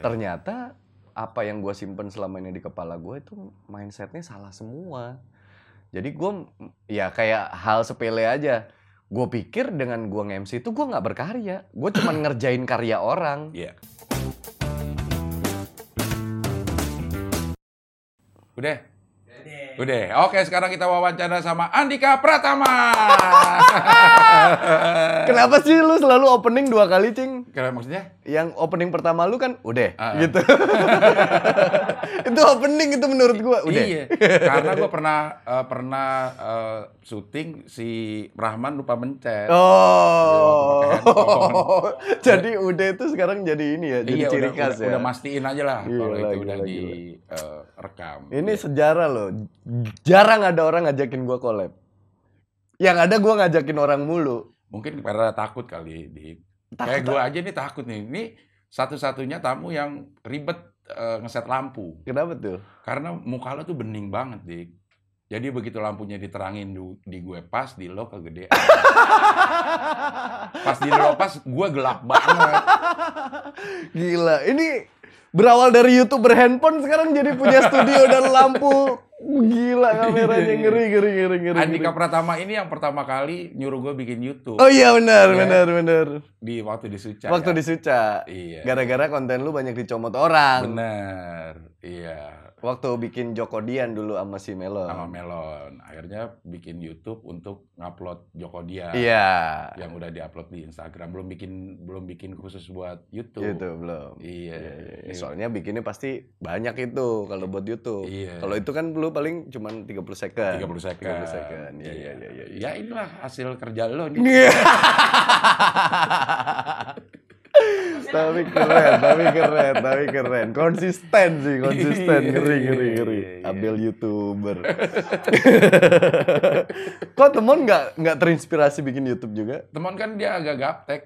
ya. ternyata apa yang gue simpen selama ini di kepala gue itu mindsetnya salah semua jadi gue ya kayak hal sepele aja gue pikir dengan gue nge-MC itu gue nggak berkarya gue cuma ngerjain karya orang Iya. Udah? Udah. Oke, sekarang kita wawancara sama Andika Pratama. kenapa sih lu selalu opening dua kali cing Kira maksudnya? yang opening pertama lu kan udah Ah, ah. gitu itu opening itu menurut gue udah Iya. Karena gue pernah eh, pernah eh, syuting si Rahman lupa mencet. Oh, Iya, jadi udah itu sekarang jadi ini ya, jadi iya, ciri udah, khas udah, ya. udah mastiin aja lah Gila, kalau itu gila, udah gila. direkam. Ini sejarah loh. Jarang ada orang ngajakin gua collab. Yang ada gua ngajakin orang mulu. Mungkin karena takut kali di Takut Kayak gue aja nih takut nih. Ini satu-satunya tamu yang ribet eh, ngeset lampu. Kenapa tuh? Karena muka lo tuh bening banget, Dik. Jadi begitu lampunya diterangin di gue pas, di lo kegedean. pas di lo pas, gue gelap banget. Gila, ini berawal dari youtuber handphone sekarang jadi punya studio dan lampu. Gila kameranya ngeri ngeri ngeri ngeri. Andika. Pratama ini yang pertama kali nyuruh gue bikin YouTube Oh iya benar Iya. benar benar. di waktu di Suca. Waktu ya. di Suca. Iya. Gara-gara konten lu banyak dicomot orang. Bener. Iya. Waktu bikin Joko Dian dulu sama si Melon. Sama Melon. Akhirnya bikin YouTube untuk ngupload Joko Dia. Iya. yang udah diupload di Instagram belum bikin belum bikin khusus buat YouTube. Gitu belum. Iya. Iya, iya, iya. Iya. Soalnya bikinnya pasti banyak itu kalau buat YouTube. Iya. Kalau itu kan lu paling cuma 30 second. 30 second. 30 second. Iya, iya, iya, iya. Ya inilah hasil kerja lo nih. Iya. tapi keren, tapi keren, tapi keren. Konsisten sih, konsisten. Ngeri, ngeri, ngeri. Iya, iya. Abel YouTuber. Kok temen nggak nggak terinspirasi bikin YouTube juga? Teman kan dia agak gaptek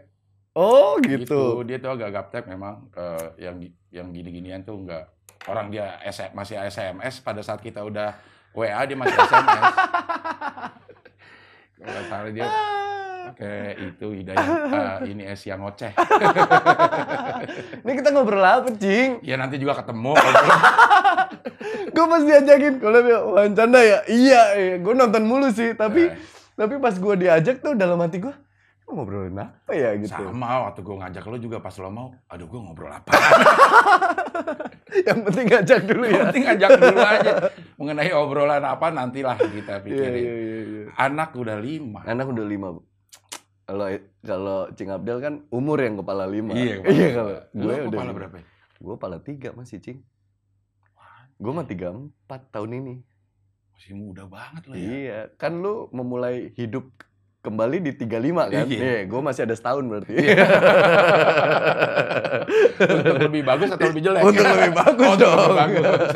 Oh gitu. Dia tuh agak gaptek memang eh, yang yang gini-ginian tuh enggak orang dia S- masih SMS pada saat kita udah WA dia masih SMS. Kalau salah dia Oke, itu hidayah. Eh, ini es yang ngoceh. Ini kita ngobrol apa, Cing? Ya nanti juga ketemu. gue pas diajakin kalau dia wancanda ya iya, iya. gue nonton mulu sih tapi Eh. tapi pas gue diajak tuh dalam hati gue ngobrolin apa ya gitu Sama waktu gue ngajak lo juga pas lo mau, aduh gue ngobrol apa? yang penting ngajak dulu Yang ya penting ngajak dulu aja. Mengenai obrolan apa nantilah kita iya pikirin. iya iya iya. Anak udah lima. anak udah lima Bu. kalau kalau Cing Abdel kan umur yang kepala lima Iya, iya kepala kalau. Lo gue udah kepala berapa? ya? gue kepala tiga masih Cing gue mah tiga empat tahun ini Masih muda banget lo ya. iya kan lu memulai hidup kembali di 35 kan? Iya. Iya, gue masih ada setahun berarti. Untuk lebih bagus atau lebih jelek? Untuk lebih bagus Oh, untuk dong. lebih bagus.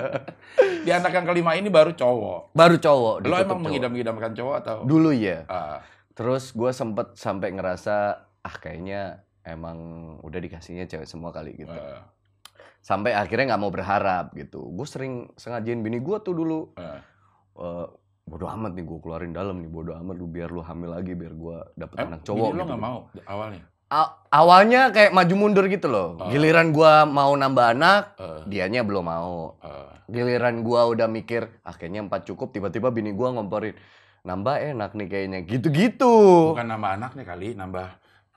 Di anak yang kelima ini baru cowok. Baru cowok. Lo emang mengidam-idamkan cowok atau? Dulu ya. Ah, Terus gue sempet sampai ngerasa, ah kayaknya emang udah dikasihnya cewek semua kali gitu. ah, Sampai akhirnya nggak mau berharap gitu. Gue sering sengajain bini gue tuh dulu. ah. Eh, bodo amat nih gue keluarin dalam nih bodo amat lu biar lu hamil lagi biar gue dapet Eh, anak cowok lo gitu. nggak mau awalnya? A- awalnya kayak maju mundur gitu loh. Oh. Giliran gua mau nambah anak, Ah, dianya belum mau. ah. Giliran gua udah mikir, ah kayaknya empat cukup, tiba-tiba bini gua ngomporin, nambah enak nih kayaknya. Gitu-gitu. Bukan nambah anak nih kali, nambah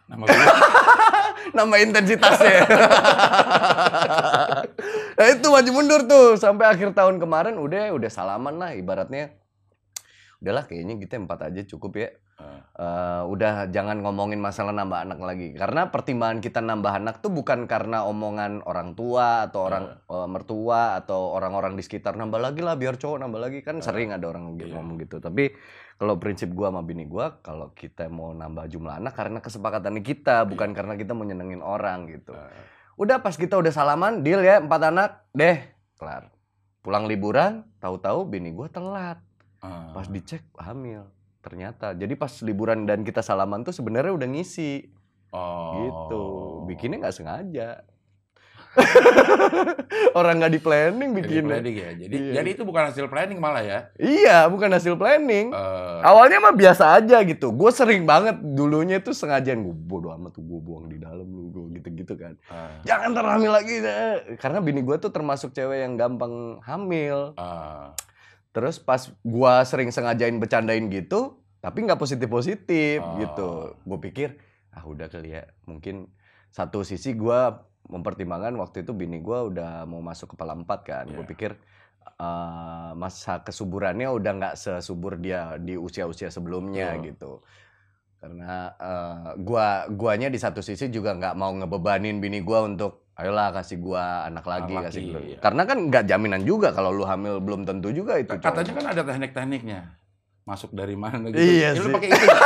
nambah gue. Nambah intensitasnya. nah itu maju mundur tuh. Sampai akhir tahun kemarin udah udah salaman lah ibaratnya. Udahlah kayaknya kita empat aja cukup ya. Ah. Eh, udah jangan ngomongin masalah nambah anak lagi. Karena pertimbangan kita nambah anak tuh bukan karena omongan orang tua atau orang eh, mertua atau orang-orang di sekitar nambah lagi lah biar cowok nambah lagi. Kan sering ada orang gitu Iya. ngomong gitu. Tapi kalau prinsip gua sama bini gua kalau kita mau nambah jumlah anak karena kesepakatan kita bukan karena kita mau nyenengin orang gitu. Ah. udah pas kita udah salaman deal ya empat anak deh kelar. Pulang liburan tahu-tahu bini gua telat Ah. pas dicek hamil ternyata jadi pas liburan dan kita salaman tuh sebenarnya udah ngisi Oh. gitu bikinnya nggak sengaja Orang nggak di planning Jadi bikin. planning ya. Jadi Iya. jadi itu bukan hasil planning malah ya. Iya, bukan hasil planning. Eh, Awalnya mah biasa aja gitu. Gue sering banget dulunya tuh sengajaan gue bodo amat tuh gue buang di dalam lu gue gitu-gitu kan. eh, Jangan terhamil lagi deh. Karena bini gue tuh termasuk cewek yang gampang hamil. eh, Terus pas gue sering sengajain bercandain gitu, tapi nggak positif-positif Oh. gitu. Gue pikir ah udah kali ya. Mungkin satu sisi gue mempertimbangkan waktu itu bini gue udah mau masuk kepala empat kan. Gue Iya. pikir eh, masa kesuburannya udah nggak sesubur dia di usia-usia sebelumnya Betul. gitu. Karena eh, gua guanya di satu sisi juga nggak mau ngebebanin bini gua untuk ayolah kasih gua anak lagi Anak kasih gua." iya. Karena kan nggak jaminan juga kalau lu hamil belum tentu juga itu. katanya cowok. kan ada teknik-tekniknya. Masuk dari mana gitu. Iya Ya, lu sih. pakai itu.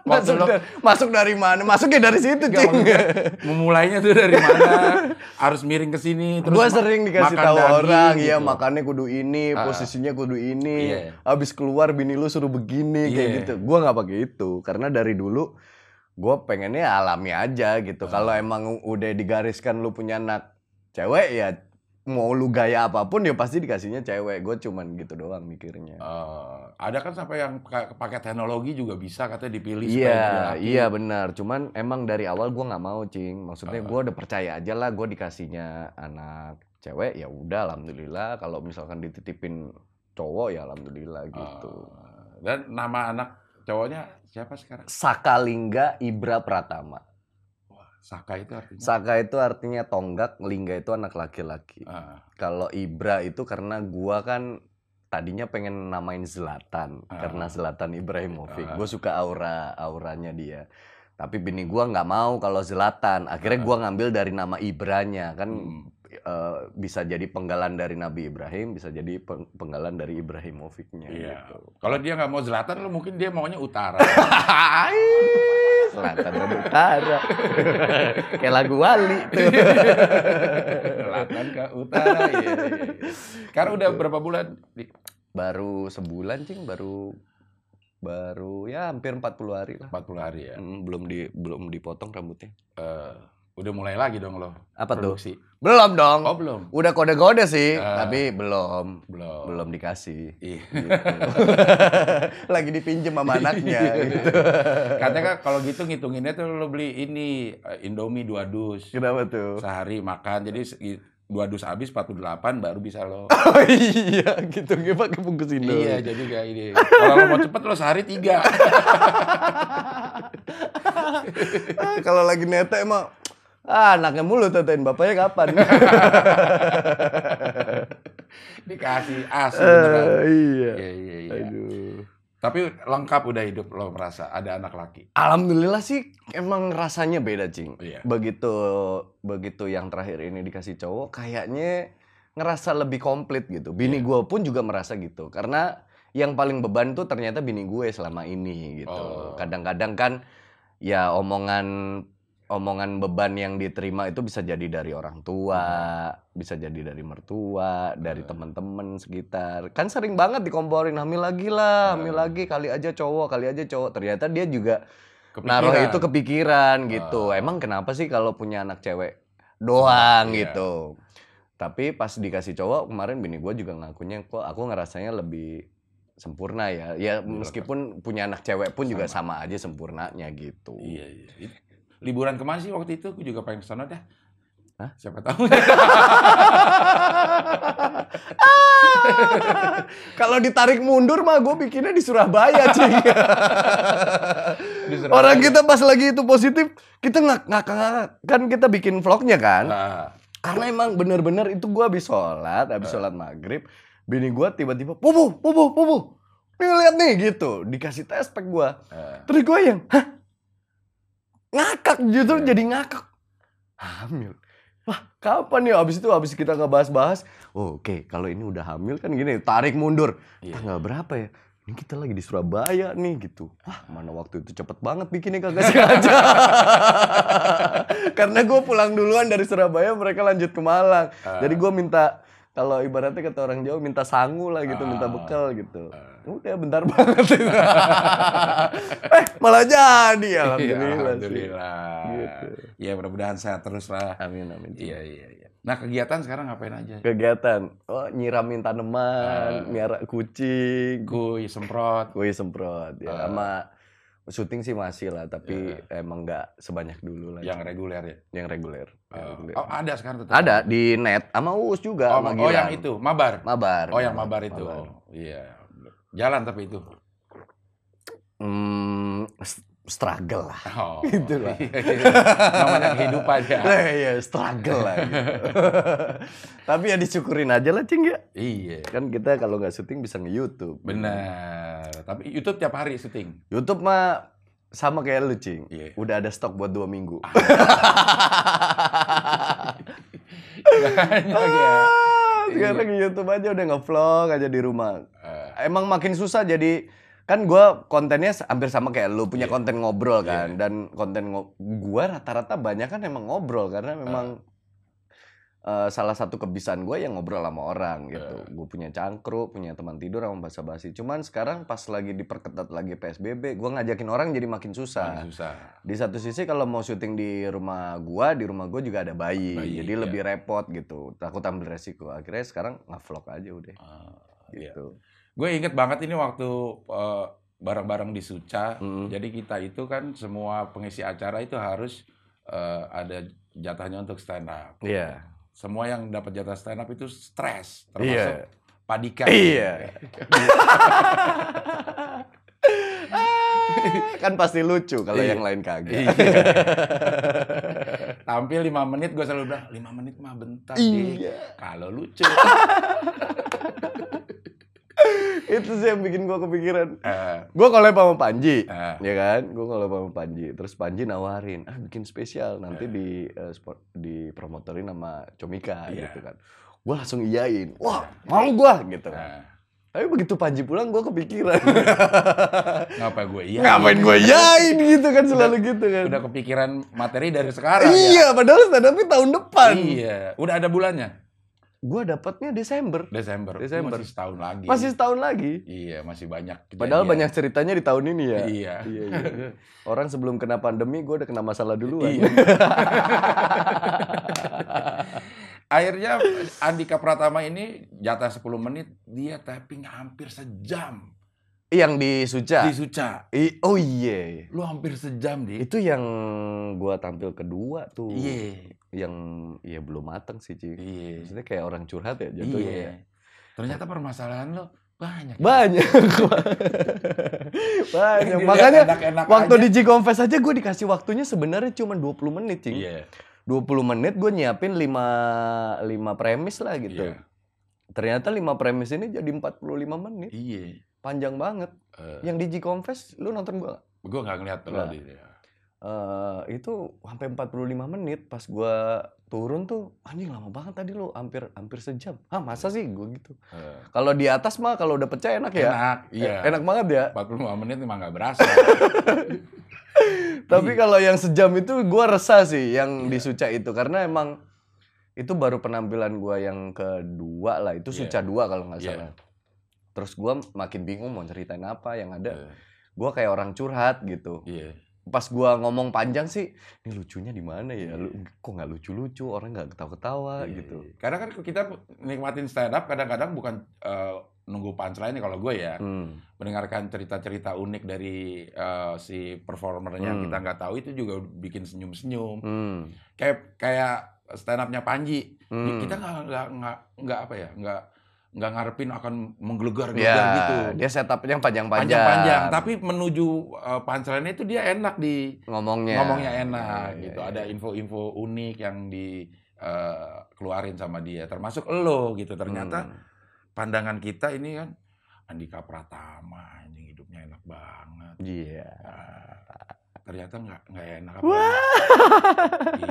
Masuk, dari, masuk dari mana? Masuknya dari situ, Cing. maksudnya memulainya tuh dari mana? Harus miring ke sini terus Gua sering dikasih tahu orang, gitu. ya makannya kudu ini, Ah. posisinya kudu ini. Iya. Habis keluar bini lu suruh begini kayak Iya. gitu. Gua nggak pakai itu karena dari dulu gua pengennya alami aja gitu. Ah. Kalau emang udah digariskan lu punya anak cewek ya mau lu gaya apa pun ya pasti dikasihnya cewek. Gue cuman gitu doang mikirnya. Eh, ada kan sampai yang pakai teknologi juga bisa katanya dipilih Iya, iya benar. Cuman emang dari awal gua nggak mau, cing. Maksudnya Ah. gua udah percaya aja lah, gua dikasihnya anak cewek ya udah, alhamdulillah. Kalau misalkan dititipin cowok ya alhamdulillah gitu. Eh, dan nama anak cowoknya siapa sekarang? Sakalingga Ibra Pratama. Saka itu artinya. Saka itu artinya tonggak, Lingga itu anak laki-laki. Ah, Kalau Ibra itu karena gua kan tadinya pengen namain Zlatan Ah. karena Zlatan Ibrahimovic. Ah. Gue suka aura auranya dia. Tapi bini gua nggak mau kalau Zlatan. Akhirnya gua ngambil dari nama Ibranya kan hmm. Eh, bisa jadi penggalan dari Nabi Ibrahim, bisa jadi peng- penggalan dari Ibrahimovicnya. Iya. Gitu. Kalau dia nggak mau Zlatan, lu mungkin dia maunya utara. Selatan dan Utara. Kayak lagu Wali tuh. Selatan ke utara. Iya, iya, iya. Sekarang udah berapa bulan? Baru sebulan cing, baru baru ya hampir 40 hari lah. 40 hari ya. Mm, belum di belum dipotong rambutnya. Eh, udah mulai lagi dong lo. Apa tuh? produksi. Belum dong. Oh belum. Udah kode-kode sih, Ah. tapi belum Belum. belum dikasih. Iya. Gitu. Lagi dipinjem sama anaknya gitu. Katanya kan kalau gitu ngitunginnya tuh lo beli ini eh, Indomie dua dus Kenapa tuh? sehari makan. Jadi dua dus habis 48 baru bisa lo. Oh iya, gitu nggak pakai bungkus Indo. iya, jadi kayak ini. Kalau lo mau cepet lo sehari tiga. Ah, Kalau lagi nete emang ah, anaknya mulu tetein bapaknya kapan? Dikasih asli beneran. Eh, iya. Iya, iya, iya. Aduh. Tapi lengkap udah hidup lo merasa ada anak laki. Alhamdulillah sih emang rasanya beda, Cing. Iya. Begitu begitu yang terakhir ini dikasih cowok kayaknya ngerasa lebih komplit gitu. Bini Iya. gue pun juga merasa gitu. Karena yang paling beban tuh ternyata bini gue selama ini gitu. Oh. Kadang-kadang kan ya omongan omongan beban yang diterima itu bisa jadi dari orang tua, bisa jadi dari mertua, dari teman-teman sekitar. Kan sering banget dikomporin hamil lagi lah, hamil Eh. lagi kali aja cowok, kali aja cowok. Ternyata dia juga Kepikiran. naruh itu kepikiran gitu. Ah. Emang kenapa sih kalau punya anak cewek doang Iya. gitu? Tapi pas dikasih cowok kemarin bini gue juga ngakunya kok aku ngerasanya lebih sempurna ya. Ya meskipun punya anak cewek pun juga Sama. sama aja sempurnanya gitu. Iya, iya. Liburan ke mana sih waktu itu? Aku juga pengen ke sana dah. Hah? Siapa tahu. Kalau ditarik mundur mah gue bikinnya di Surabaya cing. Di Surabaya. Orang kita pas lagi itu positif, kita ngak ngak ngak kan kita bikin vlognya kan. Nah, Karena emang bener-bener itu gua habis sholat, habis Eh. sholat maghrib, bini gua tiba-tiba, pupu, pupu, pupu, nih lihat nih gitu, dikasih tespek gua. eh, Terus gua yang, hah? Ngakak, justru Eh. jadi ngakak. Hamil. Wah, kapan ya? Abis itu, abis kita ngebahas-bahas, oh, oke, kalau ini udah hamil kan gini, tarik mundur. iya. Tanggal berapa ya? Ini kita lagi di Surabaya nih gitu. Wah, mana waktu itu cepet banget bikinnya kagak sengaja. Karena gue pulang duluan dari Surabaya, mereka lanjut ke Malang. Eh, Jadi gue minta kalau ibaratnya kata orang Jawa minta sangu lah gitu, minta Ah. bekal gitu. Eh, Udah bentar banget itu. eh malah jadi iya, alhamdulillah, sih. Alhamdulillah. Gitu. Ya mudah-mudahan sehat terus lah. Amin amin. Iya iya iya. Nah kegiatan sekarang ngapain aja? Kegiatan, oh nyiramin tanaman, Ah. miara kucing, Kuy, semprot. gue semprot ya Ah. sama syuting sih masih lah tapi emang nggak sebanyak dulu lah Yang reguler ya. yang reguler Yang Oh, reguler. oh, ada sekarang tetap. ada di net sama uus juga Oh, sama oh yang itu, mabar. mabar Oh yang mabar itu. mabar. Oh, iya. Jalan tapi itu. Hmm, struggle lah Oh, Itulah. iya. Namanya kehidupan ya. Eh, iya struggle lah gitu. tapi ya disyukurin aja lah cing ya Iya. kan kita kalau nggak syuting bisa nge YouTube Benar. Tapi YouTube tiap hari syuting. YouTube mah sama kayak lu cing Iya. udah ada stok buat dua minggu Banyak ya. Sekarang YouTube aja udah nge-vlog aja di rumah. Eh, emang makin susah jadi kan gua kontennya hampir sama kayak lu punya Iya. konten ngobrol kan. Iya. dan konten ngo- gua rata-rata banyak kan emang ngobrol karena memang eh, salah satu kebiasaan gue yang ngobrol sama orang gitu. Eh. Gue punya cangkruk, punya teman tidur sama basa-basi. Cuman sekarang pas lagi diperketat lagi PSBB, gua ngajakin orang jadi makin susah. paling susah. Di satu sisi kalau mau syuting di rumah gua, di rumah gua juga ada bayi, Bayi, jadi iya. lebih repot gitu. Takut ambil resiko. Akhirnya sekarang nge-vlog aja udah Ah, iya. gitu. Gue inget banget ini waktu eh, bareng-bareng di Suca. Mm. Jadi kita itu kan semua pengisi acara itu harus eh, ada jatahnya untuk stand up. Iya. Semua yang dapat jatah stand up itu stres, termasuk Iya. Padika. Iya. kan pasti lucu kalau Iya. yang lain kagak. Iya. Tampil 5 menit gue selalu bilang 5 menit mah bentar. Iya. Kalau lucu. Itu sih yang bikin gua kepikiran. Eh, Gua collab sama Panji. eh, Ya kan? Gua collab sama Panji. Terus Panji nawarin, "Ah, bikin spesial nanti di eh, sport dipromotorin sama Comika Iya. gitu kan." Gua langsung iyain. Wah, mau gua gitu kan. eh. Tapi begitu Panji pulang gua kepikiran. Ngapa gue iya? Ngapain gua iyain gitu kan selalu gitu kan. Udah kepikiran materi dari sekarang ya? Iya, padahal stand up tahun depan. Iya. Udah ada bulannya? Gua dapatnya Desember. Desember. Desember. Masih setahun lagi. Masih setahun lagi. Iya, masih banyak. Padahal kejadian. banyak ceritanya di tahun ini ya. Iya. Iya, iya. Orang sebelum kena pandemi gue udah kena masalah duluan. Iya. Akhirnya Andika Pratama ini jatah 10 menit dia tapping hampir sejam Yang di Suca. di Suca. I- oh iya. Lu hampir sejam di. Itu yang gua tampil kedua tuh. Iya. Yang ya belum mateng sih, Ci. Iya. Maksudnya kayak orang curhat ya jatuhnya. Iya. ya. Ternyata permasalahan lo banyak. Banyak. Banyak. Makanya waktu aja. di G-Confess aja gue dikasih waktunya sebenarnya cuma 20 menit, Cing. Iya. 20 menit gue nyiapin 5 5 premis lah gitu. Iya. Ternyata 5 premis ini jadi 45 menit. Iya. Panjang banget. Eh, Yang di G-Confess lu nonton gua nggak? gue nggak ngeliat lo Nggak. Di. Eh, itu sampai 45 menit pas gua turun tuh anjing lama banget tadi lu hampir hampir sejam. Ah masa sih gua gitu. Eh, Kalau di atas mah kalau udah pecah enak ya. Enak. Iya. Eh, Enak banget ya. 45 menit emang nggak berasa. Tapi Iya. kalau yang sejam itu gua resah sih yang di Suca itu karena emang itu baru penampilan gua yang kedua lah. Itu. Suca 2 kalau nggak Iya. salah. Terus gua makin bingung mau ceritain apa yang ada. Eh, Gua kayak orang curhat gitu. Iya. Pas gua ngomong panjang sih ini lucunya di mana ya lu kok nggak lucu-lucu orang nggak ketawa-ketawa Iya, gitu iya. Kadang kan kita nikmatin stand up kadang-kadang bukan eh, nunggu punchline kalau gue ya. hmm. mendengarkan cerita-cerita unik dari eh, si performer yang Hmm. kita nggak tahu itu juga bikin senyum-senyum. Hmm. Kayak kayak stand up-nya Panji. Hmm. Kita nggak nggak nggak apa ya nggak nggak ngarepin akan menggelegar ya gitu. dia setupnya panjang-panjang Panjang-panjang, tapi menuju eh, punchline itu dia enak di ngomongnya ngomongnya enak Iya, gitu. iya, Ada iya. info-info unik yang di eh, keluarin sama dia, termasuk lo gitu. Ternyata Hmm. pandangan kita ini kan Andika Pratama, anjing hidupnya enak banget. iya Ah, ternyata nggak nggak enak apa Wah.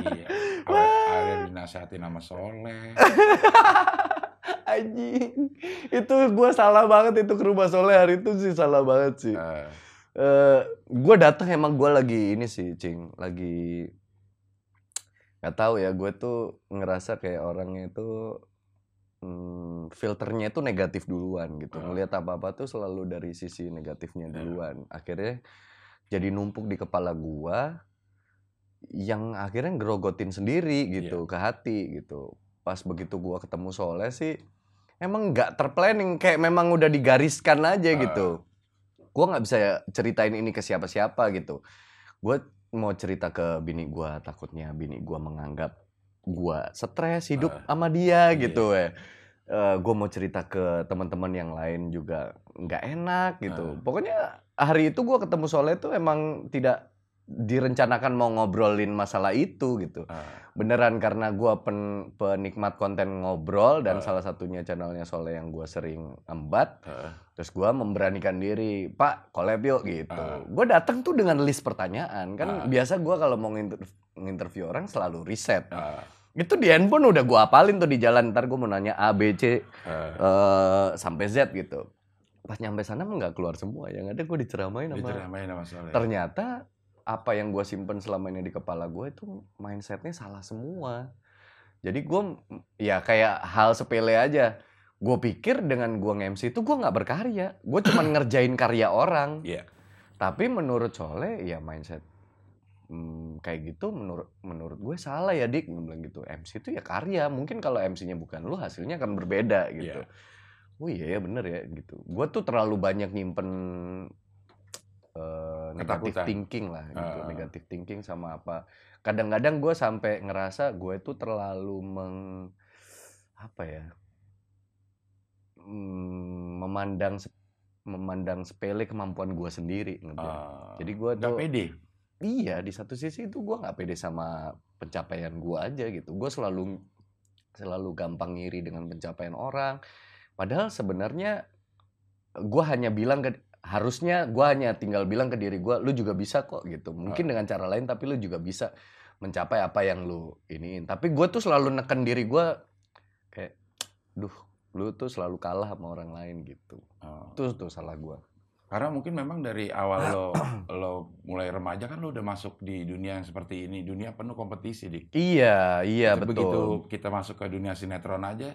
iya Awal- akhirnya dinasihatin sama Soleh anjing itu gua salah banget itu ke rumah Soleh hari itu sih salah banget sih Eh, eh gue datang emang gue lagi ini sih, cing, lagi nggak tahu ya, gue tuh ngerasa kayak orangnya itu hmm, filternya itu negatif duluan gitu. Heeh. Ngelihat apa-apa tuh selalu dari sisi negatifnya Iya. duluan. Akhirnya jadi numpuk di kepala gua yang akhirnya ngerogotin sendiri gitu ke hati gitu. Pas begitu gua ketemu Soleh sih emang nggak terplanning kayak memang udah digariskan aja Heeh. gitu. Gua nggak bisa ceritain ini ke siapa-siapa gitu. Gue mau cerita ke bini gua takutnya bini gua menganggap gua stres hidup Ah, sama dia iya. gitu ya. gue mau cerita ke teman-teman yang lain juga nggak enak gitu. Ah. Pokoknya hari itu gua ketemu Soleh tuh emang tidak direncanakan mau ngobrolin masalah itu gitu. Ah, Beneran karena gua pen- penikmat konten ngobrol dan Ah. salah satunya channelnya Soleh yang gua sering embat. ah, Terus gua memberanikan diri, Pak, collab yuk gitu. Ah. Gue datang tuh dengan list pertanyaan. Kan Ah. biasa gua kalau mau nginter- nginterview orang selalu riset. ah, Itu di handphone udah gua apalin tuh di jalan. Ntar gue mau nanya A, B, C, ah. eh, sampai Z gitu. Pas nyampe sana emang nggak keluar semua. Yang ada gue diceramain sama... Diceramain sama Soleh. Ternyata apa yang gue simpen selama ini di kepala gue itu mindsetnya salah semua. Jadi gue ya kayak hal sepele aja. Gue pikir dengan gue nge-MC itu gue nggak berkarya. Gue cuma ngerjain karya orang. Iya. Tapi menurut Soleh ya mindset hmm, kayak gitu menurut menurut gue salah ya dik Gue bilang gitu MC itu ya karya mungkin kalau MC-nya bukan lu hasilnya akan berbeda gitu Iya. oh iya ya bener ya gitu gue tuh terlalu banyak nyimpen negatif thinking lah gitu Ah. negatif thinking sama apa kadang-kadang gue sampai ngerasa gue tuh terlalu meng apa ya hmm, memandang memandang sepele kemampuan gue sendiri nggak? Ah, Jadi nggak tuh- pede. Iya, di satu sisi itu gua nggak pede sama pencapaian gua aja gitu. Gue selalu selalu gampang ngiri dengan pencapaian orang. Padahal sebenarnya gua hanya bilang ke harusnya gua hanya tinggal bilang ke diri gua, lu juga bisa kok gitu. Mungkin dengan cara lain tapi lu juga bisa mencapai apa yang lu iniin. Tapi gue tuh selalu neken diri gua kayak, duh, lu tuh selalu kalah sama orang lain gitu. Ah. Itu tuh salah gua. Karena mungkin memang dari awal lo lo mulai remaja kan lo udah masuk di dunia yang seperti ini, dunia penuh kompetisi, Dik. Iya, iya Tapi betul. Begitu kita masuk ke dunia sinetron aja,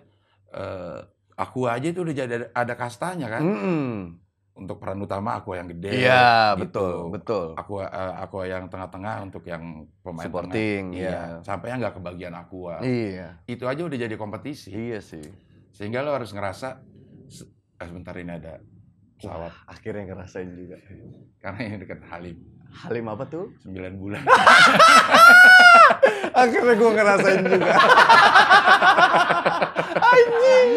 eh, aku aja itu udah jadi ada kastanya kan. Mm-mm. Untuk peran utama aku yang gede. Iya, gitu. betul, betul. Aku eh, aku yang tengah-tengah untuk yang pemain Supporting, tengah. iya. Sampai nggak kebagian aku. Iya, Itu aja udah jadi kompetisi. iya sih. Sehingga lo harus ngerasa "Se- eh, sebentar ini ada pesawat Akhirnya ngerasain juga. karena yang dekat Halim Halim apa tuh? 9 bulan. Akhirnya gue ngerasain juga. Anjing.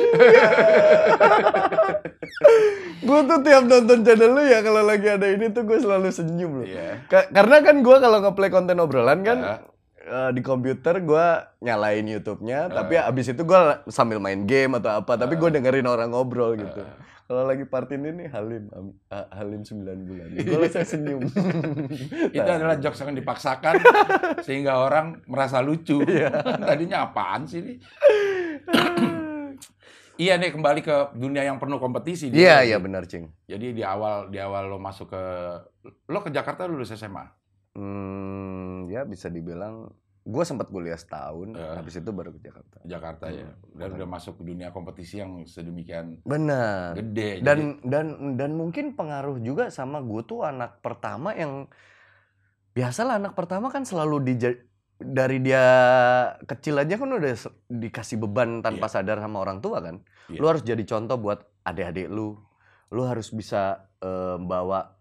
Gue tuh tiap nonton channel lu ya kalau lagi ada ini tuh gue selalu senyum loh. Iya. Ka- karena kan gue kalau ngeplay konten obrolan kan Ah. eh, di komputer gue nyalain YouTube-nya, Ah. tapi abis itu gue sambil main game atau apa, tapi gue dengerin orang ngobrol gitu. Ah. Kalau lagi part ini nih Halim, ah, Halim 9 bulan. Gue langsung senyum. Itu adalah jokes yang dipaksakan sehingga orang merasa lucu. Iya. Tadinya apaan sih ini? Iya nih kembali ke dunia yang penuh kompetisi. Iya, iya benar, Cing. Jadi di awal di awal lo masuk ke lo ke Jakarta lulus SMA. Hmm, ya bisa dibilang gue sempat kuliah setahun, Eh. habis itu baru ke Jakarta. Jakarta ya. Dan udah masuk ke dunia kompetisi yang sedemikian Benar. gede. Jadi- Dan dan dan mungkin pengaruh juga sama gue tuh anak pertama yang biasalah anak pertama kan selalu di dari dia kecil aja kan udah dikasih beban tanpa sadar sama orang tua kan. Iya. Lu harus jadi contoh buat adik-adik lu. Lu harus bisa eh, bawa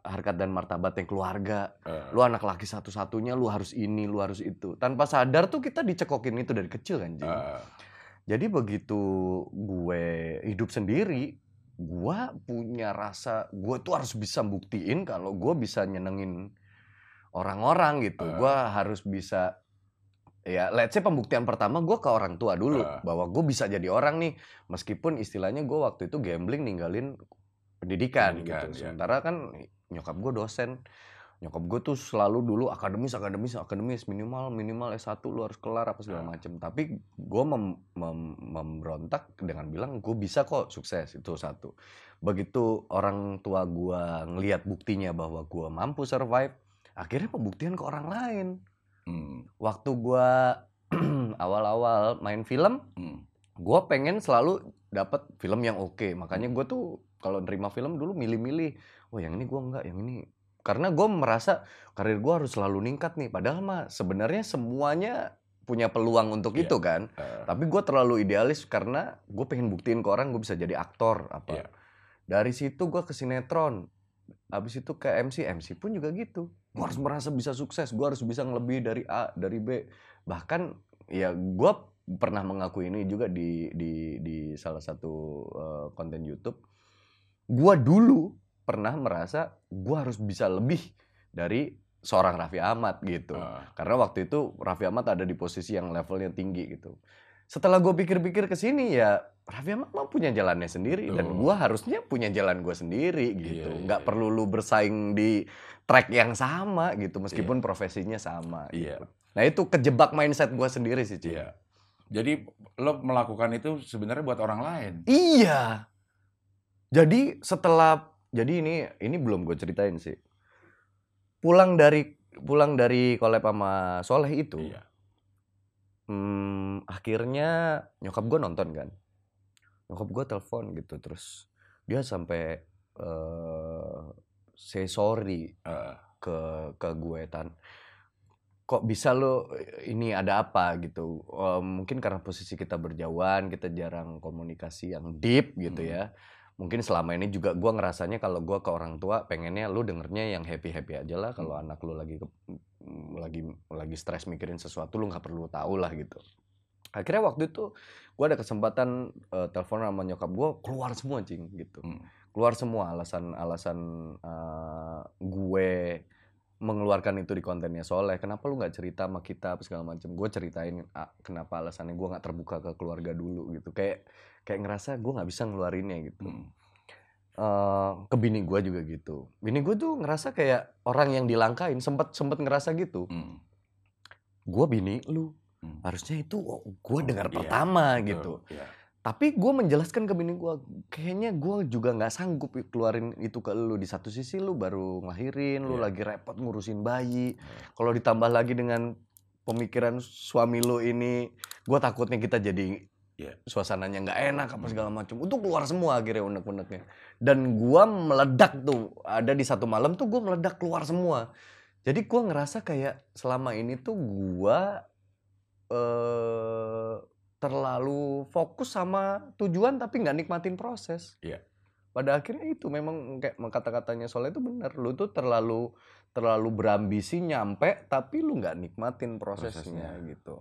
harkat dan martabatnya keluarga. eh, Lu anak laki satu-satunya, lu harus ini, lu harus itu. Tanpa sadar tuh kita dicekokin itu dari kecil kan, Jing. eh, Jadi begitu gue hidup sendiri, gue punya rasa gue tuh harus bisa buktiin kalau gue bisa nyenengin orang-orang gitu. Eh. Gue harus bisa ya let's say pembuktian pertama gue ke orang tua dulu Eh. bahwa gue bisa jadi orang nih meskipun istilahnya gue waktu itu gambling ninggalin pendidikan, Pendidikan, gitu. ya. Sementara kan nyokap gue dosen. Nyokap gue tuh selalu dulu akademis, akademis, akademis minimal minimal S1 lu harus kelar apa segala Ah. macem. Tapi gue mem- mem- memberontak dengan bilang gue bisa kok sukses itu satu. Begitu orang tua gue ngelihat buktinya bahwa gue mampu survive, akhirnya pembuktian ke orang lain. hmm, Waktu gue awal-awal main film, hmm, gue pengen selalu dapat film yang oke. Makanya gue tuh kalau nerima film dulu milih-milih oh yang ini gue enggak yang ini. Karena gue merasa karir gue harus selalu ningkat nih. Padahal mah sebenarnya semuanya punya peluang untuk Iya. itu kan. Eh, tapi gue terlalu idealis karena gue pengen buktiin ke orang gue bisa jadi aktor apa. Iya. dari situ gue ke sinetron habis itu ke MC MC pun juga gitu gue harus merasa bisa sukses gue harus bisa ngelebih dari A dari B. Bahkan ya gue pernah mengaku ini juga di di di salah satu eh, konten YouTube. Gue dulu pernah merasa gue harus bisa lebih dari seorang Raffi Ahmad gitu. Eh, karena waktu itu Raffi Ahmad ada di posisi yang levelnya tinggi gitu. Setelah gue pikir-pikir ke sini ya Raffi mah punya jalannya sendiri dan gue harusnya punya jalan gue sendiri gitu. Iya, Nggak iya. perlu lu bersaing di track yang sama gitu meskipun profesinya sama. Iya. Gitu. Nah itu kejebak mindset gue sendiri sih Ci. Iya. Jadi lo melakukan itu sebenarnya buat orang lain. Iya. Jadi setelah jadi ini ini belum gue ceritain sih. Pulang dari pulang dari collab sama Soleh itu. Iya. Hmm, akhirnya nyokap gue nonton kan. Nyokap gue telepon gitu terus dia sampai eh say sorry Eh, ke ke gue tan. Kok bisa lo ini ada apa gitu? Eh, mungkin karena posisi kita berjauhan, kita jarang komunikasi yang deep gitu Hmm. ya. Mungkin selama ini juga gue ngerasanya kalau gue ke orang tua pengennya lu dengernya yang happy happy aja lah. Kalau anak lu lagi ke- lagi lagi stres mikirin sesuatu lu nggak perlu tahu lah gitu. Akhirnya waktu itu gue ada kesempatan eh, telepon sama nyokap gue keluar semua cing gitu. Hmm. Keluar semua alasan-alasan eh, gue mengeluarkan itu di kontennya Soleh. Kenapa lu nggak cerita sama kita apa segala macam? Gue ceritain ah, kenapa alasannya gue nggak terbuka ke keluarga dulu gitu. Kayak kayak ngerasa gue nggak bisa ngeluarinnya gitu. Hmm. Eh, ke bini gue juga gitu. Bini gue tuh ngerasa kayak orang yang dilangkain. Sempet sempet ngerasa gitu. Hmm. Gue bini lu. Hmm. Harusnya itu gue dengar iya, pertama Betul, gitu. Iya. Tapi gue menjelaskan ke bini gue, kayaknya gue juga nggak sanggup keluarin itu ke lu. Di satu sisi lu baru ngelahirin, lu Iya. lagi repot ngurusin bayi. Kalau ditambah lagi dengan pemikiran suami lu ini, gue takutnya kita jadi Iya. suasananya nggak enak apa Hmm. segala macam. Itu keluar semua akhirnya unek-uneknya. Dan gue meledak tuh, ada di satu malam tuh gue meledak keluar semua. Jadi gue ngerasa kayak selama ini tuh gue eh terlalu fokus sama tujuan tapi nggak nikmatin proses. Iya. Pada akhirnya itu memang kayak kata-katanya Soleh itu benar. Lu tuh terlalu terlalu berambisi nyampe tapi lu nggak nikmatin prosesnya, Prosesnya. gitu.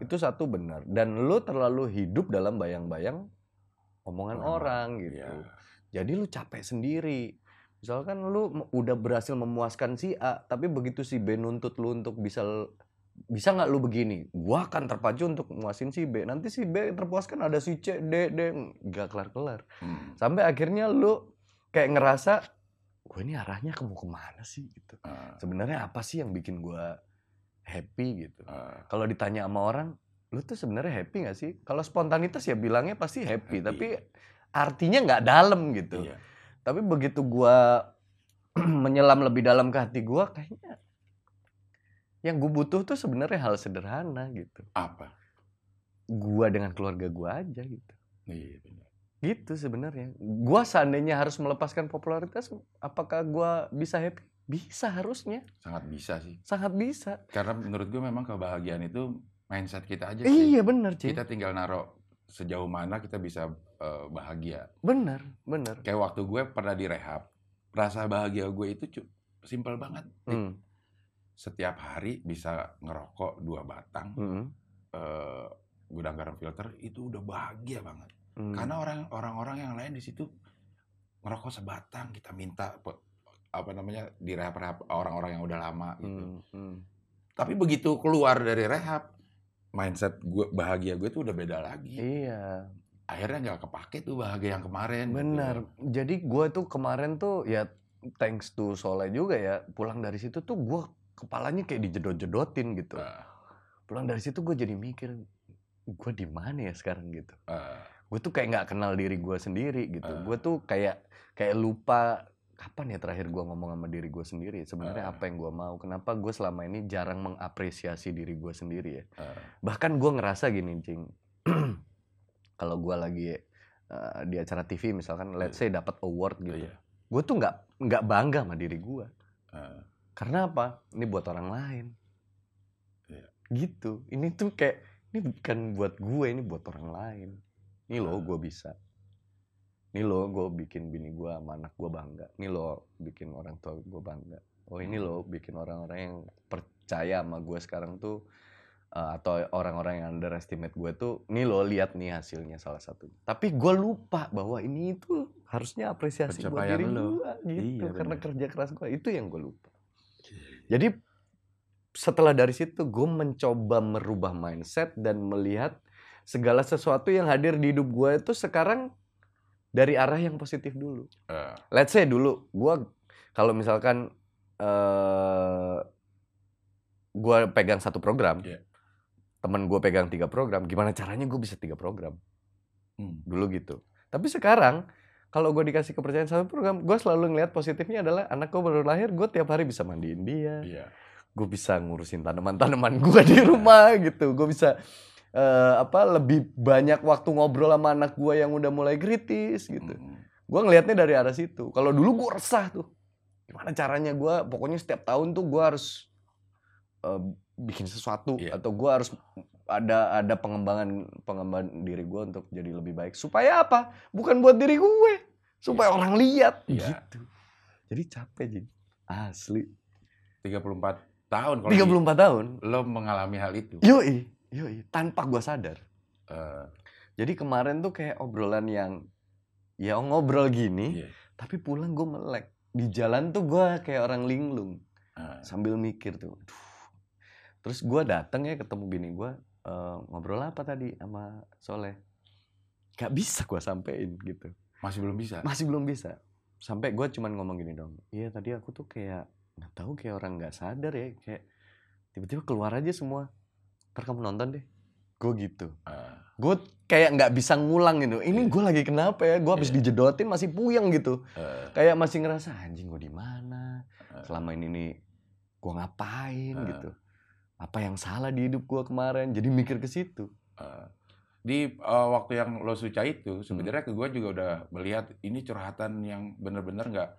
Itu satu benar. Dan lu terlalu hidup dalam bayang-bayang omongan Orang orang gitu. Iya. Jadi lu capek sendiri. Misalkan lu udah berhasil memuaskan si A, tapi begitu si B nuntut lu untuk bisa bisa nggak lu begini? Gua akan terpacu untuk memuasin si B. Nanti si B terpuaskan ada si C, D, D, nggak kelar-kelar. Hmm. Sampai akhirnya lu kayak ngerasa, gue ini arahnya ke mau ke mana sih gitu. Eh, Sebenarnya apa sih yang bikin gua happy gitu? eh, Kalau ditanya sama orang, lu tuh sebenarnya happy gak sih? Kalau spontanitas ya bilangnya pasti happy, Happy. tapi artinya nggak dalam gitu. iya. Tapi begitu gua menyelam lebih dalam ke hati gua, kayaknya yang gue butuh tuh sebenarnya hal sederhana gitu. Apa? Gua dengan keluarga gua aja gitu. Iya, benar. Gitu sebenarnya. Gua seandainya harus melepaskan popularitas, apakah gua bisa happy? Bisa harusnya, Sangat bisa sih. sangat bisa. Karena menurut gue memang kebahagiaan itu mindset kita aja sih. Iya benar, Cing. Kita tinggal naruh sejauh mana kita bisa eh, bahagia. Benar, benar. Kayak waktu gue pernah direhab, rasa bahagia gue itu simpel banget. Hmm. Setiap hari bisa ngerokok dua batang, hmm, eh, gudang garam filter itu udah bahagia banget. hmm. Karena orang orang-orang yang lain di situ ngerokok sebatang, kita minta apa namanya direhab-rehab orang-orang yang udah lama gitu. Hmm, hmm. Tapi begitu keluar dari rehab, mindset gue bahagia gue tuh udah beda lagi. Iya, Akhirnya nggak kepake tuh bahagia yang kemarin. gitu. benar. Jadi gue tuh kemarin tuh ya thanks to Soleh juga ya pulang dari situ tuh gue kepalanya kayak dijedot-jedotin gitu. Eh, Pulang dari situ gue jadi mikir gue di mana ya sekarang gitu. eh, Gue tuh kayak nggak kenal diri gue sendiri gitu. Ah. Gue tuh kayak kayak lupa kapan ya terakhir gue ngomong sama diri gue sendiri. Sebenarnya Ah. apa yang gue mau? Kenapa gue selama ini jarang mengapresiasi diri gue sendiri ya? eh, bahkan gue ngerasa gini cing kalau gue lagi eh, di acara TV misalkan let's say dapat award gitu Iya. gue tuh nggak nggak bangga sama diri gue Eh, karena apa ini buat orang lain Iya. gitu ini tuh kayak ini bukan buat gue ini buat orang lain ini loh Ah. gue bisa ini loh gue bikin bini gue sama anak gue bangga. Ini loh bikin orang tua gue bangga. Oh ini loh bikin orang-orang yang percaya sama gue sekarang tuh eh, atau orang-orang yang underestimate gue tuh ini loh lihat nih hasilnya salah satu tapi gue lupa bahwa ini itu harusnya apresiasi buat diri lo. gue gitu. Iya, karena bener. kerja keras gue itu yang gue lupa. Jadi setelah dari situ gue mencoba merubah mindset dan melihat segala sesuatu yang hadir di hidup gue itu sekarang dari arah yang positif dulu. eh, Let's say dulu gue kalau misalkan eh gue pegang satu program, Iya. temen gue pegang tiga program, gimana caranya gue bisa tiga program hmm, dulu gitu. Tapi sekarang kalau gue dikasih kepercayaan satu program, gue selalu ngelihat positifnya adalah anak gue baru lahir, gue tiap hari bisa mandiin dia, iya. gue bisa ngurusin tanaman-tanaman gue di rumah gitu gue bisa eh, apa lebih banyak waktu ngobrol sama anak gue yang udah mulai kritis gitu. Hmm, gue ngelihatnya dari arah situ. Kalau dulu gue resah tuh. Gimana caranya gue pokoknya setiap tahun tuh gue harus eh, bikin sesuatu Iya. atau gue harus ada ada pengembangan pengembangan diri gue untuk jadi lebih baik. Supaya apa? Bukan buat diri gue. Supaya orang lihat. Iya. gitu. Jadi capek jadi asli. 34 tahun kalau 34 tahun? lo mengalami hal itu. Yoi, yoi, tanpa gua sadar. Eh, Jadi kemarin tuh kayak obrolan yang ya ngobrol gini, iya. tapi pulang gue melek. Di jalan tuh gua kayak orang linglung Eh, sambil mikir tuh. Duh. Terus gua dateng ya ketemu bini gua eh, ngobrol apa tadi sama Soleh. Gak bisa gua sampein gitu. masih belum bisa. Masih belum bisa. Sampai gua cuman ngomong gini dong. Iya tadi aku tuh kayak nggak tahu kayak orang nggak sadar ya kayak tiba-tiba keluar aja semua. Ntar kamu nonton deh. Gue gitu. Eh, gue kayak nggak bisa ngulang gitu ini gue lagi kenapa ya gue habis Iya. dijedotin masih puyeng gitu eh, kayak masih ngerasa anjing gue di mana Eh. selama ini nih gue ngapain Eh. gitu apa yang salah di hidup gue kemarin jadi mikir ke situ eh. Di eh, waktu yang lo suca Hmm. itu, sebenarnya ke gue juga udah melihat ini curhatan yang bener-bener nggak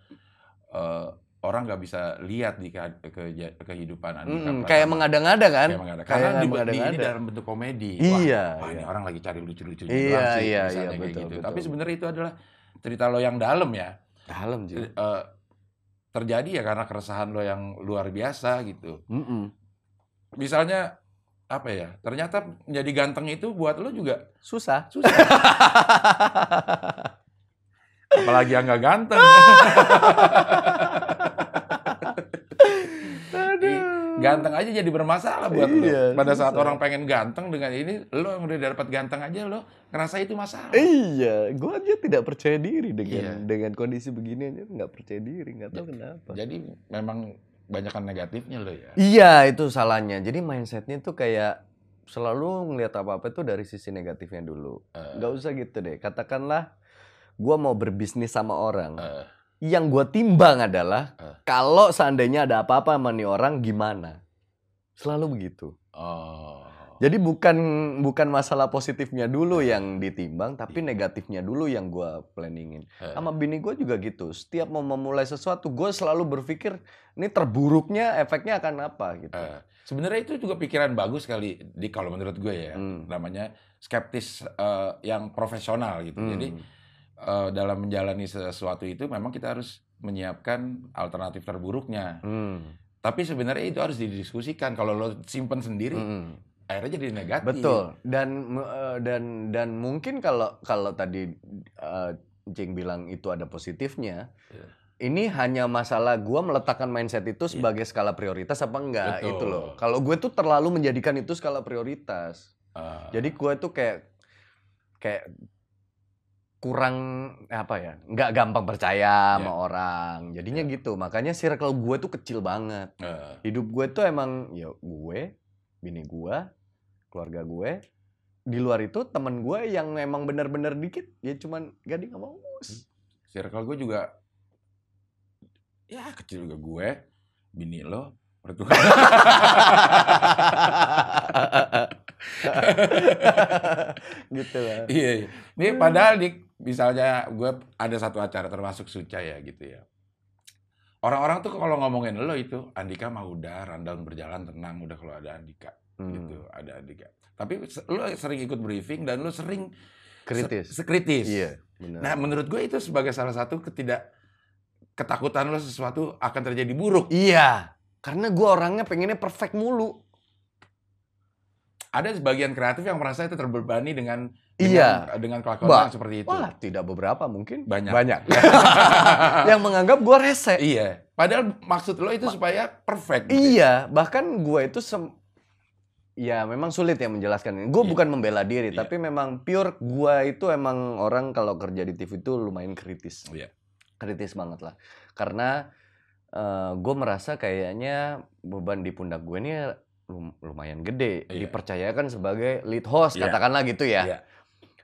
eh, orang nggak bisa lihat di ke, ke- kehidupan Andika Mm, Pratama. kayak mengada-ngada kan Kayak mengada. Kayak Karena di, di- ini dalam bentuk komedi. Iya, Wah, iya. ini orang lagi cari lucu-lucu Iya, iya, iya, kayak betul, gitu. betul. Tapi sebenarnya itu adalah cerita lo yang dalam ya. dalam sih Eh, terjadi ya karena keresahan lo yang luar biasa gitu. Mm-mm. Misalnya apa ya? Ternyata menjadi ganteng itu buat lo juga susah susah. Apalagi yang nggak ganteng. Aduh. Ganteng aja jadi bermasalah buat Iya, lo. Pada saat orang pengen ganteng dengan ini, lo yang udah dapat ganteng aja lo ngerasa itu masalah. iya gue aja tidak percaya diri dengan Iya. dengan kondisi begini aja nggak percaya diri nggak tahu kenapa Jadi memang banyakkan negatifnya lo ya. Iya itu salahnya. Jadi mindsetnya tuh kayak selalu ngelihat apa-apa tuh dari sisi negatifnya dulu. Eh, Nggak usah gitu deh. Katakanlah gua mau berbisnis sama orang. eh, Yang gua timbang adalah Eh. kalau seandainya ada apa-apa sama nih orang gimana. Selalu begitu. oh, Jadi bukan bukan masalah positifnya dulu yang ditimbang, tapi negatifnya dulu yang gua planningin. eh, Sama bini gue juga gitu. Setiap mau memulai sesuatu, gue selalu berpikir ini terburuknya efeknya akan apa gitu. eh. Sebenarnya itu juga pikiran bagus kali di kalau menurut gue ya. Hmm. Namanya skeptis eh, yang profesional gitu. Hmm. Jadi eh, dalam menjalani sesuatu itu memang kita harus menyiapkan alternatif terburuknya. Hmm. Tapi sebenarnya itu harus didiskusikan. Kalau lo simpen sendiri, Mm-mm. akhirnya jadi negatif. Betul. Dan eh, dan dan mungkin kalau kalau tadi Jing bilang itu ada positifnya. Iya. Ini hanya masalah gua meletakkan mindset itu Iya. sebagai skala prioritas apa enggak Betul. itu loh. Kalau gue tuh terlalu menjadikan itu skala prioritas. Eh, Jadi gue tuh kayak kayak kurang apa ya nggak gampang percaya sama Iya. orang. Jadinya gitu makanya circle gue tuh kecil banget. Eh, hidup gue tuh emang ya gue bini gue keluarga gue di luar itu temen gue yang emang bener-bener dikit ya cuman gading sama us circle gue juga ya kecil juga gue bini lo mertua gitu lah. Iya, iya. Ini padahal di misalnya gue ada satu acara termasuk Suca ya gitu ya. Orang-orang tuh kalau ngomongin lo itu Andika mah udah rundown berjalan tenang udah kalau ada Andika Hmm, gitu, ada Andika. Tapi lo sering ikut briefing dan lo sering kritis. se- sekritis. Iya, benar. Nah, menurut gue itu sebagai salah satu ketidak ketakutan lo sesuatu akan terjadi buruk. Iya, karena gua orangnya pengennya perfect mulu. Ada sebagian kreatif yang merasa itu terbebani dengan Iya. dengan, dengan kelakuan Bah, yang seperti itu. Wah, tidak beberapa mungkin. Banyak. Banyak. yang menganggap gua rese. Iya. Padahal maksud lo itu supaya perfect. gitu. Iya, bahkan gua itu sem Ya memang sulit ya menjelaskan ini. Gue Iya. bukan membela diri, Iya. tapi memang pure gua itu emang orang kalau kerja di TV itu lumayan kritis. Iya. Kritis banget lah. Karena gue merasa kayaknya beban di pundak gue ini lumayan gede. Iya. Dipercayakan sebagai lead host, Iya. katakanlah gitu ya. Iya.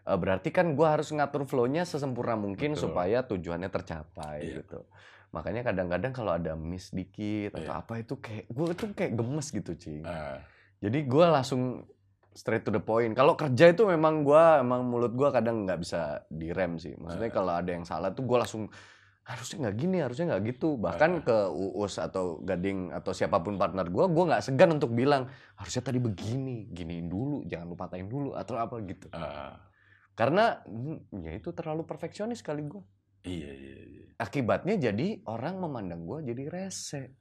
Eh, berarti kan gua harus ngatur flow-nya sesempurna mungkin Betul. supaya tujuannya tercapai Iya. gitu. Makanya kadang-kadang kalau ada miss dikit atau Iya. apa itu kayak gue tuh kayak gemes gitu, Cing. Ah, Jadi gua langsung straight to the point. Kalau kerja itu memang gua emang mulut gua kadang nggak bisa direm sih. Maksudnya Ah. kalau ada yang salah tuh gua langsung harusnya nggak gini, harusnya nggak gitu. Bahkan Ah. ke Uus atau Gading atau siapa pun partner gua, gua nggak segan untuk bilang harusnya tadi begini, giniin dulu, jangan lupa patain dulu atau apa gitu. ah. Karena hmm, ya itu terlalu perfeksionis kali gue. Iya, iya, iya. Akibatnya jadi orang memandang gue jadi rese.